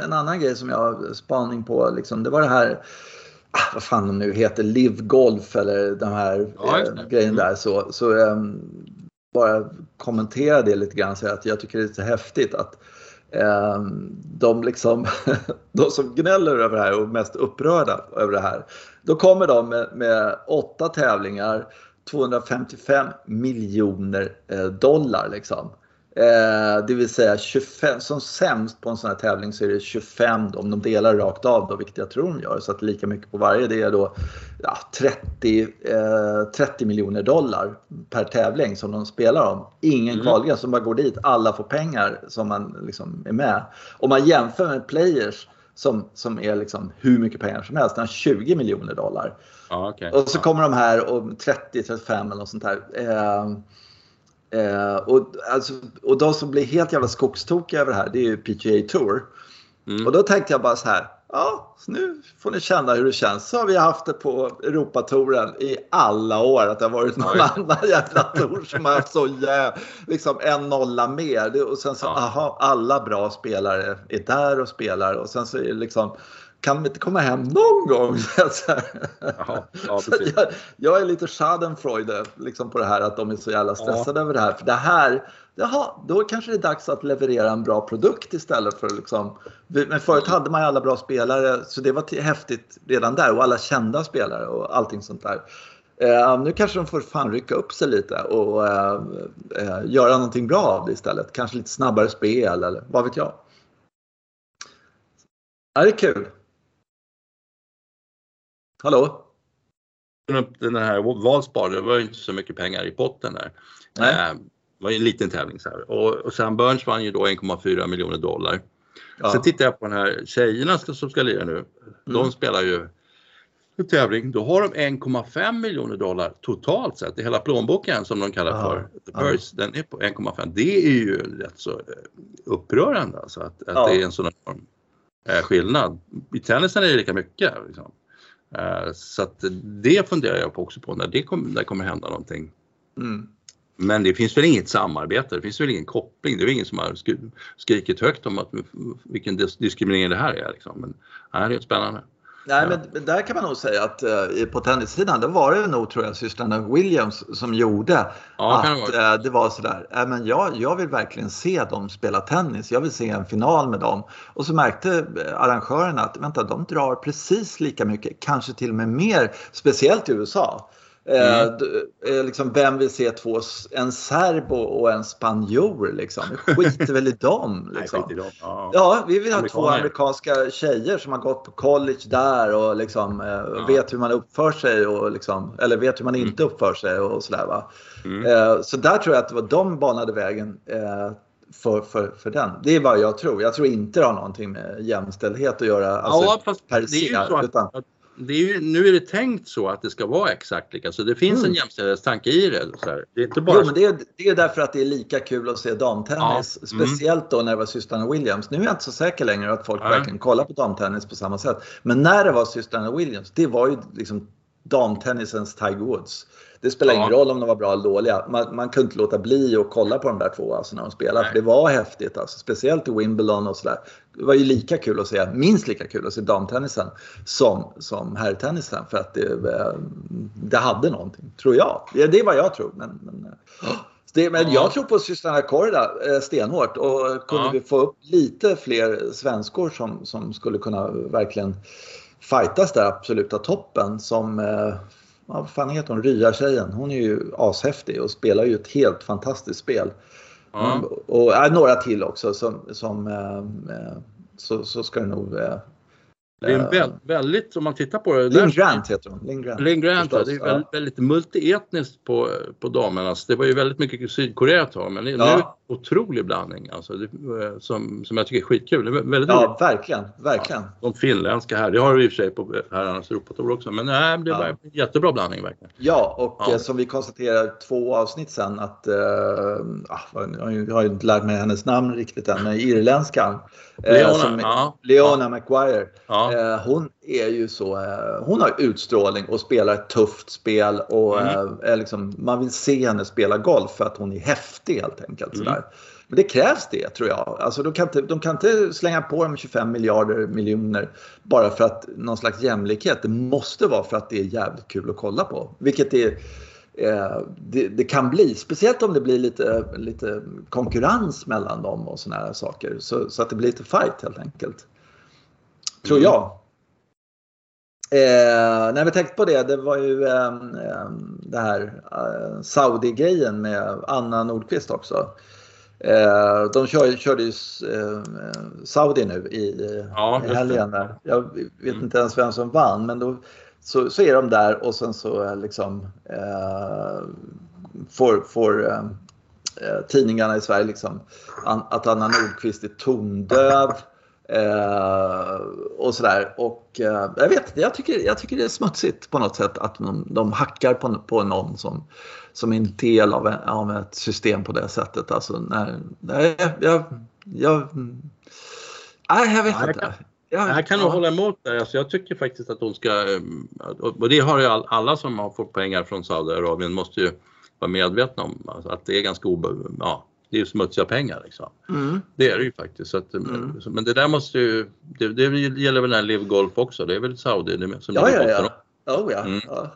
en annan grej som jag har spaning på. Liksom, det var det här vad fan de nu heter, Live Golf eller de här ja, eh, grejen där. Så, så eh, bara kommentera det lite grann. Så att jag tycker det är så häftigt att eh, de, liksom, (laughs) de som gnäller över det här och mest upprörda över det här. Då kommer de med, med åtta tävlingar, 255 miljoner eh, dollar. Liksom. Eh, det vill säga 25, som sämst på en sån här tävling så är det 25 om de delar rakt av då, vilket jag tror de gör. Så att lika mycket på varje det är då ja, 30, eh, 30 miljoner dollar per tävling som de spelar om. Ingen mm. kvalgräns, som bara går dit. Alla får pengar som man liksom är med. Om man jämför med players som, som är liksom hur mycket pengar som helst, 20 miljoner dollar. Ah, okay. Och så kommer de här och 30-35 eller något sånt där. Eh, Eh, och, alltså, och de som blir helt jävla skogstokiga över det här, det är ju PGA Tour. Mm. Och då tänkte jag bara så här, ja, nu får ni känna hur det känns. Så har vi haft det på Europatouren i alla år. Att det har varit någon Oj. annan jävla tour som har haft så jävla, liksom en nolla mer. Och sen så, ja. aha, alla bra spelare är där och spelar. Och sen så är det liksom kan de inte komma hem någon gång? (laughs) Jaha, ja, jag, jag, är lite schadenfreude liksom på det här att de är så jävla stressade ja. över det här. För det här, jaha, då kanske det är dags att leverera en bra produkt istället för liksom. Men förut hade man ju alla bra spelare så det var häftigt redan där och alla kända spelare och allting sånt där. Uh, nu kanske de får fan rycka upp sig lite och uh, uh, göra någonting bra av det istället. Kanske lite snabbare spel eller vad vet jag. Ja, det är kul. Hallå? Den här Valspar, det var inte så mycket pengar i potten där. Nej. Eh, det var en liten tävling så här. Och, och Sam Burns vann ju då 1,4 miljoner dollar. Ja. Sen tittar jag på den här tjejerna som ska lira nu. De mm. spelar ju en tävling. Då har de 1,5 miljoner dollar totalt sett i hela plånboken som de kallar ja. för the purse. Ja. Den är på 1,5. Det är ju rätt så eh, upprörande alltså att, att det är en sån enorm eh, skillnad. I tennisen är det lika mycket. Liksom. Eh, så att det funderar jag på också på när det kommer, när det kommer hända någonting. Mm. Men det finns väl inget samarbete, det finns väl ingen koppling. Det är ingen som har skrikit högt om att, vilken diskriminering det här är. Liksom. Men det är spännande. Nej, men där kan man nog säga att uh, på tennissidan, då var det nog tror jag systrarna Williams som gjorde ja, att det, uh, det var sådär, äh, men jag, jag vill verkligen se dem spela tennis, jag vill se en final med dem. Och så märkte eh, arrangörerna att vänta, de drar precis lika mycket, kanske till och med mer, speciellt i USA. Mm. Eh, liksom, vem vill se två, en serbo och en spanjor liksom? Skiter väl i dem. (laughs) Liksom. Nej, i dem. Ja. ja. vi vill ha två amerikanska tjejer som har gått på college där och liksom, eh, ja. vet hur man uppför sig och liksom, eller vet hur man mm. inte uppför sig och sådär. Va? Mm. Eh, så där tror jag att det var de banade vägen eh, för, för, för den. Det är vad jag tror. Jag tror inte det har någonting med jämställdhet att göra. Alltså, ja, fast per det är ju så att, utan, det är ju, nu är det tänkt så att det ska vara exakt lika, så det finns mm. en jämställdhetstanke i det. Det är inte bara... Jo, men det är, det är därför att det är lika kul att se damtennis. Ja. Mm. Speciellt då när det var systrarna Williams. Nu är jag inte så säker längre att folk ja. verkligen kollar på damtennis på samma sätt. Men när det var systrarna Williams, det var ju liksom damtennisens Tiger Woods. Det spelar ja. ingen roll om de var bra eller dåliga. Man, man kunde inte låta bli att kolla på de där två alltså, när de spelade. För det var häftigt. Alltså, speciellt i Wimbledon och sådär. Det var ju lika kul att se, minst lika kul att se damtennisen som, som herrtennisen. För att det, eh, det hade någonting, tror jag. Det är vad jag tror. Men, men, det, men jag tror på systrarna Korda eh, stenhårt och kunde ja. vi få upp lite fler svenskor som, som skulle kunna verkligen fightas där absoluta toppen som eh, vad fan heter hon, Rya-tjejen. Hon är ju ashäftig och spelar ju ett helt fantastiskt spel. Ja. Och äh, några till också som, som äh, så, så ska det nog det är en vä väldigt, om man tittar på det. Lynn Grant heter hon. Lynn Grant, Lynn Grant det är väldigt, väldigt multietniskt på, på damernas. Det var ju väldigt mycket Sydkorea ett tag men ja. nu otrolig blandning alltså, det, som, som jag tycker är skitkul. Det är väldigt ja, roligt. verkligen, verkligen. Ja, de finländska här, det har vi i och för sig på herrarnas Europatour också men nej, det var ja. en jättebra blandning verkligen. Ja, och ja. Eh, som vi konstaterade två avsnitt sen att, äh, jag har ju inte lärt mig hennes namn riktigt än, men irländskan. Eh, Leona, som, ja. Leona McGuire. Ja. hon är ju så, hon har utstrålning och spelar ett tufft spel och mm. är liksom, man vill se henne spela golf för att hon är häftig helt enkelt. Mm. Sådär. Men det krävs det tror jag. Alltså, de, kan inte, de kan inte slänga på dem 25 miljarder miljoner bara för att någon slags jämlikhet. Det måste vara för att det är jävligt kul att kolla på. Vilket är, eh, det, det, kan bli. Speciellt om det blir lite, lite konkurrens mellan dem och sådana här saker. Så, så, att det blir lite fight helt enkelt. Tror mm. jag. Eh, när vi tänkte på det, det var ju eh, det här eh, Saudi-grejen med Anna Nordqvist också. Eh, de kör, körde ju eh, Saudi nu i, ja, i helgen. Jag vet mm. inte ens vem som vann men då så, så är de där och sen så eh, liksom eh, får, får eh, tidningarna i Sverige liksom att Anna Nordqvist är tondöv. Eh, och sådär. Och eh, jag vet jag tycker, jag tycker det är smutsigt på något sätt att de, de hackar på, på någon som, som är en del av, en, av ett system på det sättet. Alltså, när, nej, jag, jag, jag, nej, jag vet inte. Jag, jag kan nog hålla emot dig. Alltså jag tycker faktiskt att hon ska, eh, och det har ju alla som har fått pengar från Saudiarabien måste ju vara medvetna om alltså att det är ganska obe, ja, det är ju smutsiga pengar liksom. Mm. Det är det ju faktiskt. Så att, mm. Men det där måste ju, det, det gäller väl den här Live Golf också, det är väl Saudi det som ja, ja, ja. Oh, ja. Mm. ja.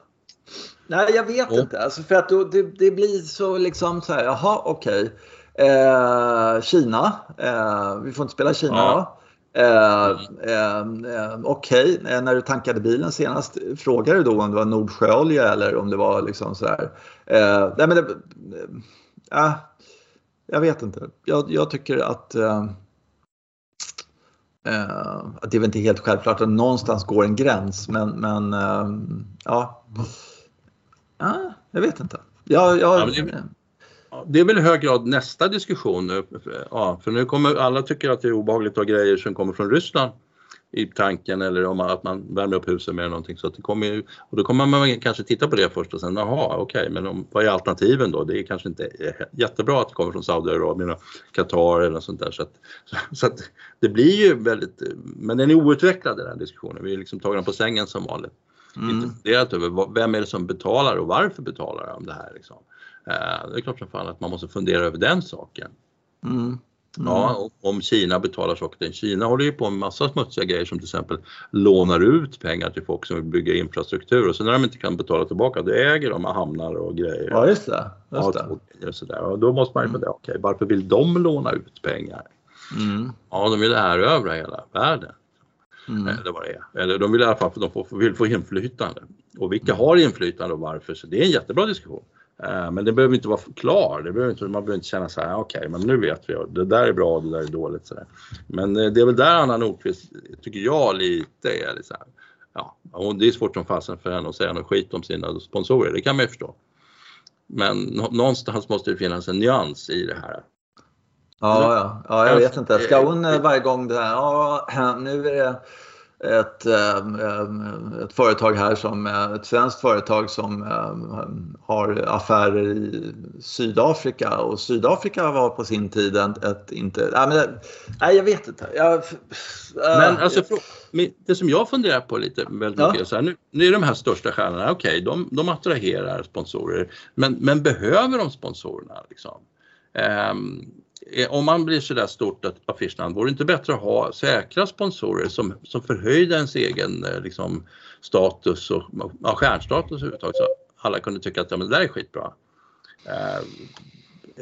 Nej, jag vet oh. inte. Alltså för att då, det, det, blir så liksom så här, jaha, okej. Okay. Eh, Kina, eh, vi får inte spela Kina ja. Eh, eh, eh, Okej, okay. Eh, när du tankade bilen senast, frågade du då om det var Nordsjöolja eller om det var liksom sådär? Eh, nej men det, eh, ah, jag vet inte. Jag, jag tycker att eh, eh, att det är väl inte helt självklart att någonstans går en gräns men, men eh, ja. ja. Jag vet inte. Jag, jag, ja, det, det, är väl i hög grad nästa diskussion. Ja, för nu kommer alla tycker att det är obehagligt att ha grejer som kommer från Ryssland i tanken eller om att man värmer upp huset med någonting. Så att det kommer ju, och då kommer man kanske titta på det först och sen, jaha okej, okay, men om, vad är alternativen då? Det är kanske inte jättebra att det kommer från Saudiarabien och Qatar eller sånt där. Så, att, så att det blir ju väldigt, men den är outvecklad den här diskussionen. Vi är liksom tagna på sängen som vanligt. Mm. Inte funderat över vem är det som betalar och varför betalar de det här liksom. Eh, det är klart som fan att man måste fundera över den saken. Mm. Mm. Ja, om Kina betalar saker till Kina håller ju på med massa smutsiga grejer som till exempel lånar ut pengar till folk som vill bygga infrastruktur och sen när de inte kan betala tillbaka då äger de hamnar och grejer. Ja just det. Just det. Ja, och, sådär. och då måste man ju fundera, mm. okej okay, varför vill de låna ut pengar? Mm. Ja, de vill erövra hela världen. Mm. Eller vad det är. Eller de vill i alla fall de får, vill få inflytande. Och vilka mm. har inflytande och varför? Så det är en jättebra diskussion. Eh, men det behöver inte vara klar. Det behöver inte, man behöver inte känna så här, okej, okay, men nu vet vi. Det där är bra, det där är dåligt. Så där. Men eh, det är väl där Anna Nordqvist, tycker jag, lite är lite så här, ja, det är svårt som fasen för henne att säga något skit om sina sponsorer, det kan man ju förstå. Men någonstans måste det finnas en nyans i det här. Ja, ja, ja jag vet inte. Ska hon eh, varje gång det här, ja, (clears throat) nu är det ett, ehm, ehm, ett företag här som ett svenskt företag som ehm, har affärer i Sydafrika och Sydafrika var på sin tid ett, ett inte, nej, men, nej jag vet inte. Jag, men alltså det som jag funderar på lite väldigt mycket ja. så här, nu, nu är de här största stjärnorna, okej okay, de, de attraherar sponsorer men, men behöver de sponsorerna liksom? Um, Eh, om man blir sådär stort affischnamn, vore det inte bättre att ha säkra sponsorer som, som förhöjde ens egen eh, liksom, status och ja, stjärnstatus överhuvudtaget så alla kunde tycka att ja, men det där är skitbra. Eh,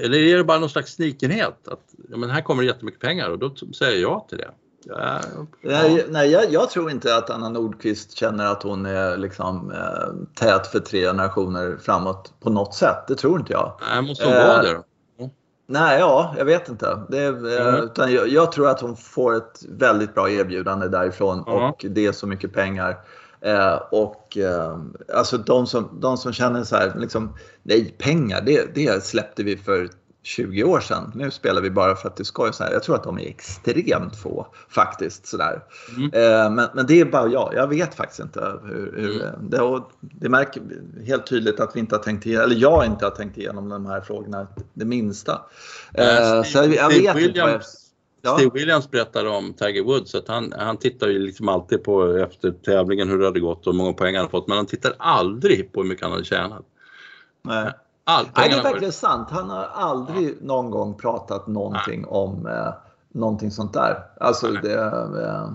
eller är det bara någon slags snikenhet? Att ja, men här kommer det jättemycket pengar och då säger jag till det. Ja. Nej, nej jag, jag, tror inte att Anna Nordqvist känner att hon är liksom, eh, tät för tre generationer framåt på något sätt. Det tror inte jag. Nej, måste hon eh, vara det då? Nej, ja, jag vet inte. Det, mm. utan jag, jag, tror att hon får ett väldigt bra erbjudande därifrån mm. och det är så mycket pengar. Eh, och eh, alltså de som, de som känner så här, liksom, nej pengar det, det släppte vi för 20 år sedan. Nu spelar vi bara för att det är skoj. Jag tror att de är extremt få faktiskt. Sådär. Mm. Eh, men, men det är bara jag. Jag vet faktiskt inte hur, hur mm. det, och det märker helt tydligt att vi inte har tänkt igenom, eller jag inte har tänkt igenom de här frågorna det minsta. Eh, så jag, jag vet Williams, inte. Ja. Steve Williams berättade om Tiger Woods att han, han tittar ju liksom alltid på efter tävlingen hur det hade gått och hur många poäng han hade fått men han tittar aldrig på hur mycket han hade tjänat. Nej. Allt Nej, det är verkligen sant. Han har aldrig ja. någon gång pratat någonting Nej. om eh, någonting sånt där. Alltså nej. det... Eh,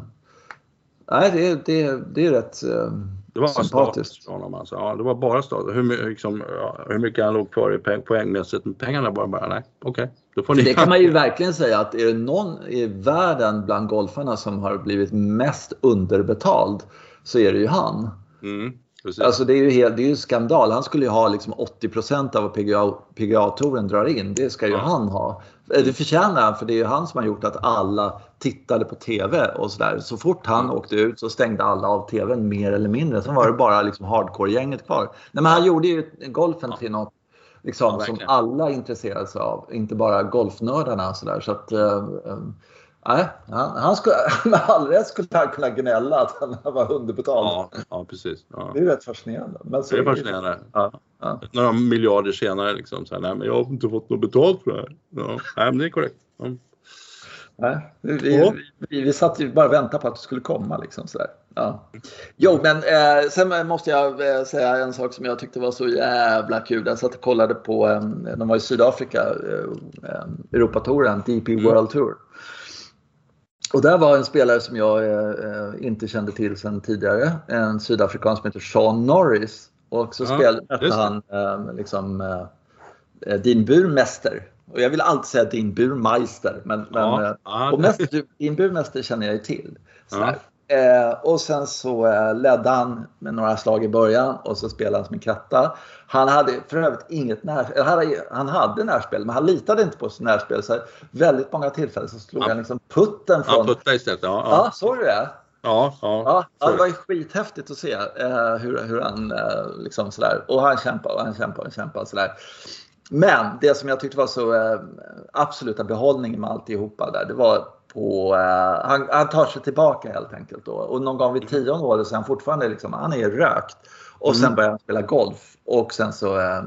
nej, det, det, det är rätt eh, det var sympatiskt. Från honom alltså. Ja, det var bara status. Hur, liksom, ja, hur mycket han låg kvar i peng, poängmässigt. Pengarna bara, bara nej, okej. Okay, det kan man ju verkligen säga att är det någon i världen bland golfarna som har blivit mest underbetald så är det ju han. Mm. Precis. Alltså det är ju helt, det är ju skandal. Han skulle ju ha liksom 80% av vad PGA, PGA-touren drar in. Det ska ju ja. han ha. Eh, det förtjänar han för det är ju han som har gjort att alla tittade på TV och sådär. Så fort han mm. åkte ut så stängde alla av TVn mer eller mindre. Sen var det bara liksom hardcore-gänget kvar. Nej, men han gjorde ju golfen till något liksom, ja, som alla intresserade sig av. Inte bara golfnördarna. Så, där. så att, uh, Nej, han, han skulle, (laughs) med all rätt skulle han kunna gnälla att han var underbetald. Ja, ja precis. Ja. Det är rätt fascinerande. Men så det är fascinerande. Ja. Ja. Några miljarder senare liksom, så här, nej men jag har inte fått något betalt för det här. Ja, nej, men det är korrekt. Nej, vi, vi, vi, vi satt ju bara och väntade på att det skulle komma. Liksom, så där. Ja. Jo, men eh, sen måste jag eh, säga en sak som jag tyckte var så jävla kul. Jag satt och kollade på, eh, de var i Sydafrika, eh, eh Europatouren, DP mm. World Tour. Och där var en spelare som jag eh, inte kände till sedan tidigare. En sydafrikan som heter Sean Norris. Och så ja, spelade han eh, liksom, eh, din burmäster. Och jag vill alltid säga din burmeister. Men, men, ja. Och mest, din burmäster känner jag ju till. Ja. Eh, och sen så eh, ledde han med några slag i början och så spelade han som en kratta. Han hade för övrigt inget närspel. Han hade, närspel men han litade inte på sitt närspel. Så väldigt många tillfällen så slog ja. han liksom putten från... Ja, putta istället. Ja, ja. ja såg du det? Ja, ja. ja det var ju skithäftigt att se eh, hur, hur han eh, liksom sådär. Och han kämpade och han kämpade och kämpade sådär. Men det som jag tyckte var så eh, absoluta behållningen med alltihopa där, det var på, uh, han, han, tar sig tillbaka helt enkelt. Då. Och någon gång vid tionde året så är han fortfarande liksom, han är rökt. Och sen mm. börjar han spela golf. Och sen så uh,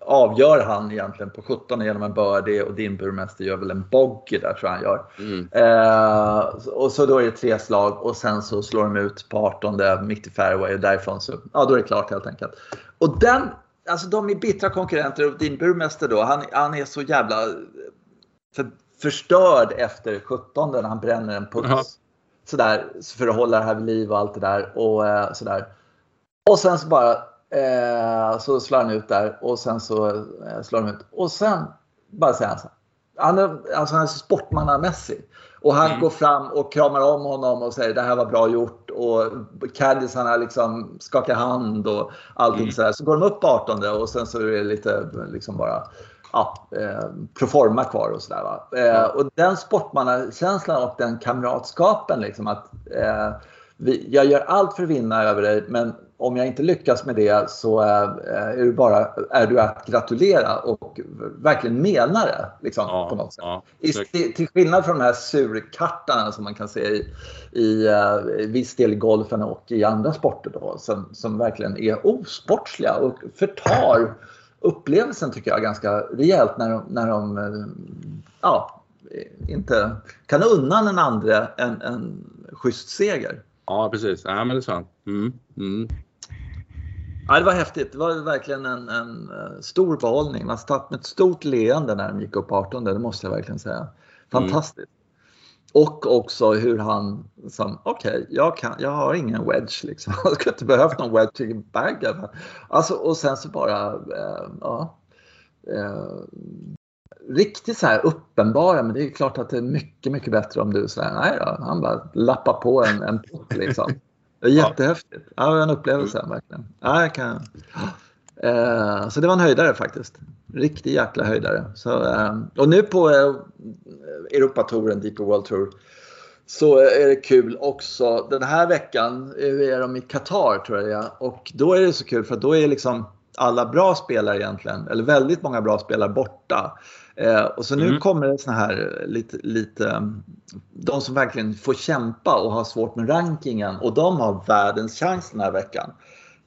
avgör han egentligen på 17 genom en birdie och din burmästare gör väl en bogey där tror jag han gör. Mm. Uh, och så då är det tre slag och sen så slår de ut på 18 mitt i fairway och därifrån så, ja då är det klart helt enkelt. Och den, alltså de är bittra konkurrenter och din burmästare då, han, han är så jävla för, förstörd efter 17 när han bränner en puts. Ja. Sådär, för att hålla det här vid liv och allt det där. Och, eh, sådär. och sen så bara eh, så slår han ut där och sen så eh, slår han ut. Och sen bara säger han så han är, alltså han är sportmannamässig. Och han mm. går fram och kramar om honom och säger det här var bra gjort. Och caddisarna liksom skakar hand och allting mm. sådär. Så går de upp på 18 och sen så är det lite liksom bara ja, eh, proforma kvar och sådär. Eh, och den sportmannakänslan och den kamratskapen liksom att eh, vi, jag gör allt för att vinna över dig men om jag inte lyckas med det så eh, är, du bara, är du att gratulera och verkligen menar det. Liksom, ja, på något sätt. Ja, I, till, skillnad från de här surkartarna som man kan se i, i uh, viss del i golfen och i andra sporter då, som, som verkligen är osportsliga och förtar upplevelsen tycker jag ganska rejält när de, när de eh, ja, inte kan unna den andra en, en schysst seger. Ja precis, ja, men det är sant. Mm. Mm. Ja, det var häftigt. Det var verkligen en, en eh, stor behållning. Man satt med ett stort leende när de gick upp 18, det måste jag verkligen säga. Fantastiskt. Och också hur han, okej, okay, jag, jag har ingen wedge liksom. (laughs) Jag skulle inte behövt någon wedge i baggen. Alltså, och sen så bara, eh, ja. Eh, riktigt så här uppenbara, men det är klart att det är mycket, mycket bättre om du säger nej då, han bara lappar på en, en puck liksom. (laughs) Det är jättehäftigt. Ja, det var en upplevelse verkligen. Ja, jag kan... Eh, så det var en höjdare faktiskt. Riktig jäkla höjdare. Så, eh, och nu på eh, Europatouren, Deeper World Tour, så är det kul också. Den här veckan är de i Qatar tror jag. Och då är det så kul för då är liksom alla bra spelare egentligen, eller väldigt många bra spelare borta. Eh, och så nu mm. kommer det såna här lite, lite, de som verkligen får kämpa och har svårt med rankingen och de har världens chans den här veckan.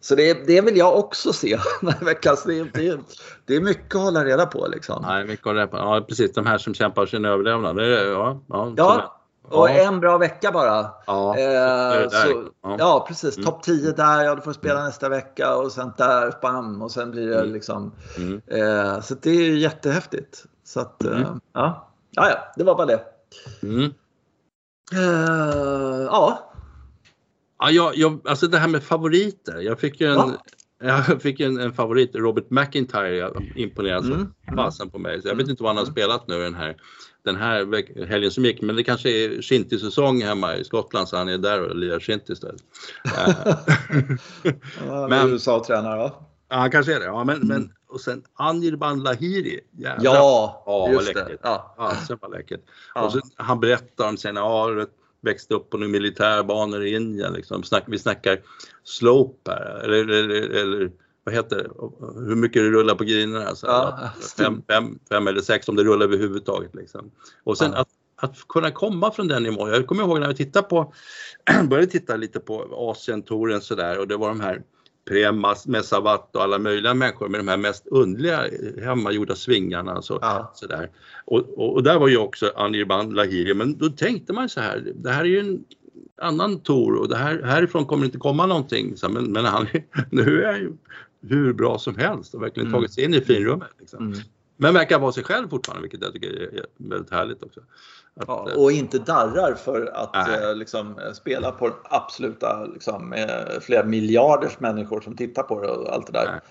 Så det, det vill jag också se (laughs) den här veckan. Så det, det, det är mycket att hålla reda på. Liksom. Ja, mycket att hålla reda på. Ja, precis. De här som kämpar sin överlevnad. Ja, ja, ja och en bra vecka bara. Ja, eh, så, ja. ja precis. Mm. Topp 10 där, ja du får spela mm. nästa vecka och sen där, bam, och sen blir det mm. liksom. Mm. Eh, så det är jättehäftigt. Så att, eh, mm. ja. ja, ja, det var bara det. Mm. Eh, ja. Ja, jag, jag, alltså det här med favoriter. Jag fick ju en, ja. (laughs) jag fick en, en favorit, Robert McIntyre, imponerade mm. fasen på mig. Så jag vet inte vad han har spelat nu den här den här helgen som gick, men det kanske är shinty-säsong hemma i Skottland så han är där och lirar shinty istället. (laughs) men USA-tränare va? Ja, han kanske är det. Ja, men, mm. men och sen Anirban Lahiri. Jävlar. Ja, ja just läckert. det. Ja. Ja, var läckert. Ja. Och så, han berättar om sina, ja, växte upp på militärbanor i Indien. Liksom. Snack, vi snackar slope här, eller, eller, eller vad heter det, hur mycket det rullar på grinerna. Alltså, ja, fem, fem, fem, eller sex om det rullar överhuvudtaget. Liksom. Och sen ja. att, att kunna komma från den nivån. Jag kommer ihåg när jag tittade på, (clears throat) började titta lite på Asientouren sådär och det var de här Premas, Messavat och alla möjliga människor med de här mest underliga hemmagjorda svingarna. Så, ja. sådär. Och, och, och, där var ju också Anirban Lahiri, men då tänkte man så här, det här är ju en annan tour och det här, härifrån kommer det inte komma någonting. Så, men, men han, (laughs) nu är han ju hur bra som helst och verkligen mm. tagit sig in i finrummet. Liksom. Mm. Men verkar vara sig själv fortfarande, vilket jag tycker är väldigt härligt också. Att, ja, och inte darrar för att äh. liksom, spela på absoluta, liksom, flera miljarders människor som tittar på det och allt det där. Nej.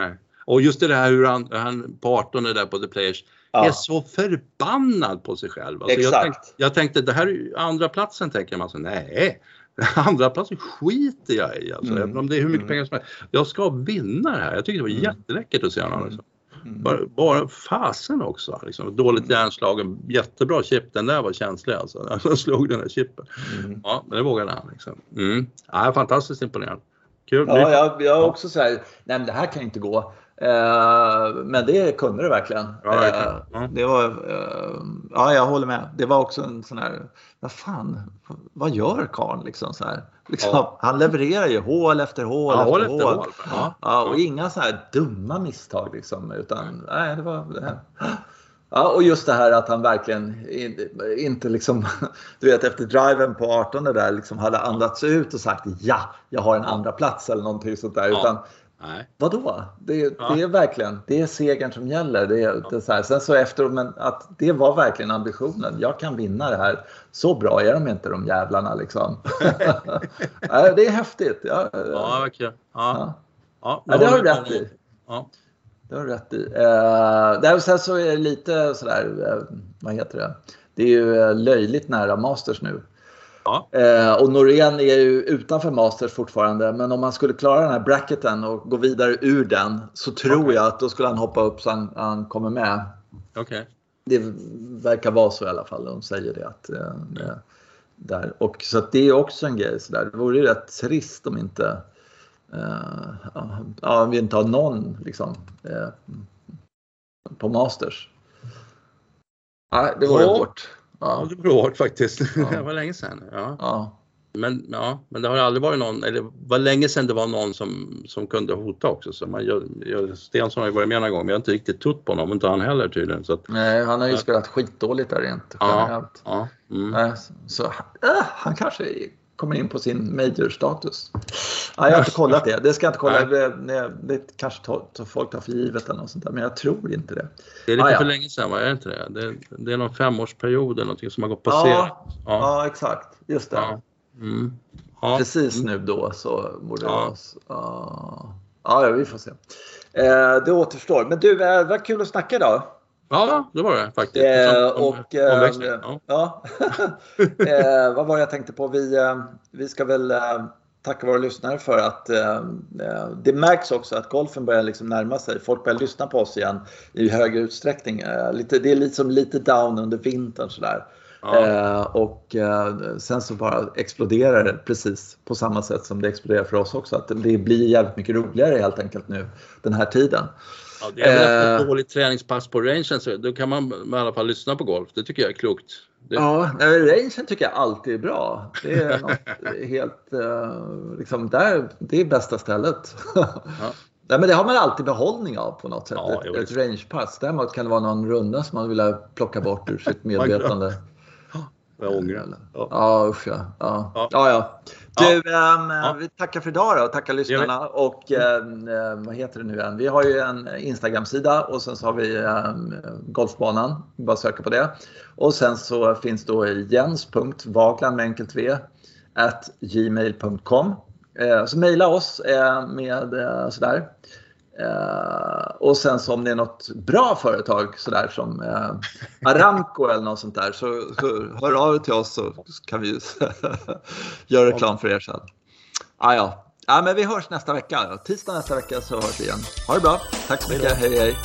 Nej. Och just det här hur han, han parton där på The Players ja. är så förbannad på sig själv. Alltså Exakt. Jag tänkte, jag tänkte, det här är andra platsen tänker man så nej, (laughs) Andra platsen skiter jag i alltså, mm. även om det är hur mycket mm. pengar som helst. Jag ska vinna det här. Jag tyckte det var mm. jätteläckert att se honom. Liksom. Mm. Bara, bara fasen också. Liksom. Dåligt mm. hjärnslag, jättebra chip. Den där var känslig alltså. (laughs) Han slog den där chippen. Mm. Ja, men det vågade han. Liksom. Mm. Ja, fantastiskt imponerande. Kul. Ja, jag, jag också så här, nej men det här kan inte gå. Eh, men det kunde det verkligen. Ja, eh, det var, eh, ja, jag håller med. Det var också en sån här, vad fan, vad gör karln liksom så här? Liksom, ja. Han levererar ju hål efter hål ja, efter hål. hål. Ja. ja. och inga så här dumma misstag liksom, utan nej, det var det. Ja, och just det här att han verkligen inte liksom, (laughs) du vet efter driven på 18 där liksom hade andats ut och sagt ja, jag har en andra plats eller någonting sånt där. Utan Nej. Vadå? Det, ja. det är verkligen, det är segern som gäller. Det det så här. Sen så efter, men att det var verkligen ambitionen. Jag kan vinna det här. Så bra är de inte de jävlarna liksom. (laughs) det är häftigt. Ja, ja verkligen. Ja. Ja. Ja, det har du rätt i. Ja. Det har du rätt i. Uh, sen så är det lite sådär, uh, vad heter det? Det är ju eh, löjligt nära Masters nu. Ja. Eh, och Norén är ju utanför Masters fortfarande. Men om man skulle klara den här bracketen och gå vidare ur den så tror okay. jag att då skulle han hoppa upp så han, han kommer med. Okay. Det verkar vara så i alla fall. De säger det. Att, eh, där. Och, så det är också en grej. Så där. Det vore ju rätt trist om inte eh, ja, vi inte har någon liksom, eh, på Masters. Nej, det vore ja. hårt. Ja, det var hårt faktiskt. Ja. det (laughs) var länge sedan. Ja. ja. Men, ja, men det har aldrig varit någon, eller var länge sedan det var någon som, som kunde hota också. Så man, jag, jag, Stensson har ju varit med några gånger men jag har inte riktigt trott på honom, inte han heller tydligen. Så att, Nej, han har ju spelat skitdåligt där rent generellt. Ja, ja, mm. så, så äh, han kanske kommer in på sin major-status. Ja, jag har inte kollat det. Det ska jag inte kolla. Det, det kanske tar, folk tar för givet eller något sånt där, men jag tror inte det. Det är lite ah, ja. för länge sedan, va? Är det inte det? Det, det är någon femårsperiod eller någonting som har gått passerat. Ja, ja. ja exakt. Just det. Mm. Precis mm. nu då så borde det vara så. Ja, vi får se. Eh, det återstår. Men du, eh, vad kul att snacka idag. Ja, det var det faktiskt. Eh, och, eh, ja. ja. (laughs) eh, vad var det jag tänkte på? Vi, eh, vi ska väl eh, tacka våra lyssnare för att eh, det märks också att golfen börjar liksom närma sig. Folk börjar lyssna på oss igen i högre utsträckning. lite, det är liksom lite down under vintern sådär. Ja. Eh, och eh, sen så bara exploderar det precis på samma sätt som det exploderar för oss också. Att det blir jävligt mycket roligare helt enkelt nu den här tiden. Ja, det är väl ett eh, dåligt träningspass på rangen så då kan man i alla fall lyssna på golf. Det tycker jag är klokt. Det... Ja, rangen tycker jag alltid är bra. Det är (laughs) något helt, uh, liksom där, det är bästa stället. Ja. (laughs) Nej, men det har man alltid behållning av på något sätt. Ja, ett, ett rangepass. Däremot kan det vara någon runda som man vill plocka bort ur sitt (laughs) medvetande. Jag ångrar. Ja, ja usch ja. Ja, ja. ja. Du, um, ja. vi tackar för idag då. Tackar lyssnarna. Och um, vad heter det nu igen? Vi har ju en Instagram-sida och sen så har vi um, Golfbanan. Bara söka på det. Och sen så finns då Jens.vagland med enkelt V at gmail.com. Uh, så mejla oss uh, med uh, sådär. Uh, och sen så om det är något bra företag sådär som uh, Aramco eller något sånt där så, hör av er till oss så kan vi (laughs) göra reklam för er sen. Ah, ja. ja, men vi hörs nästa vecka. Tisdag nästa vecka så hörs vi igen. Ha det bra. Tack så mycket. Hej hej.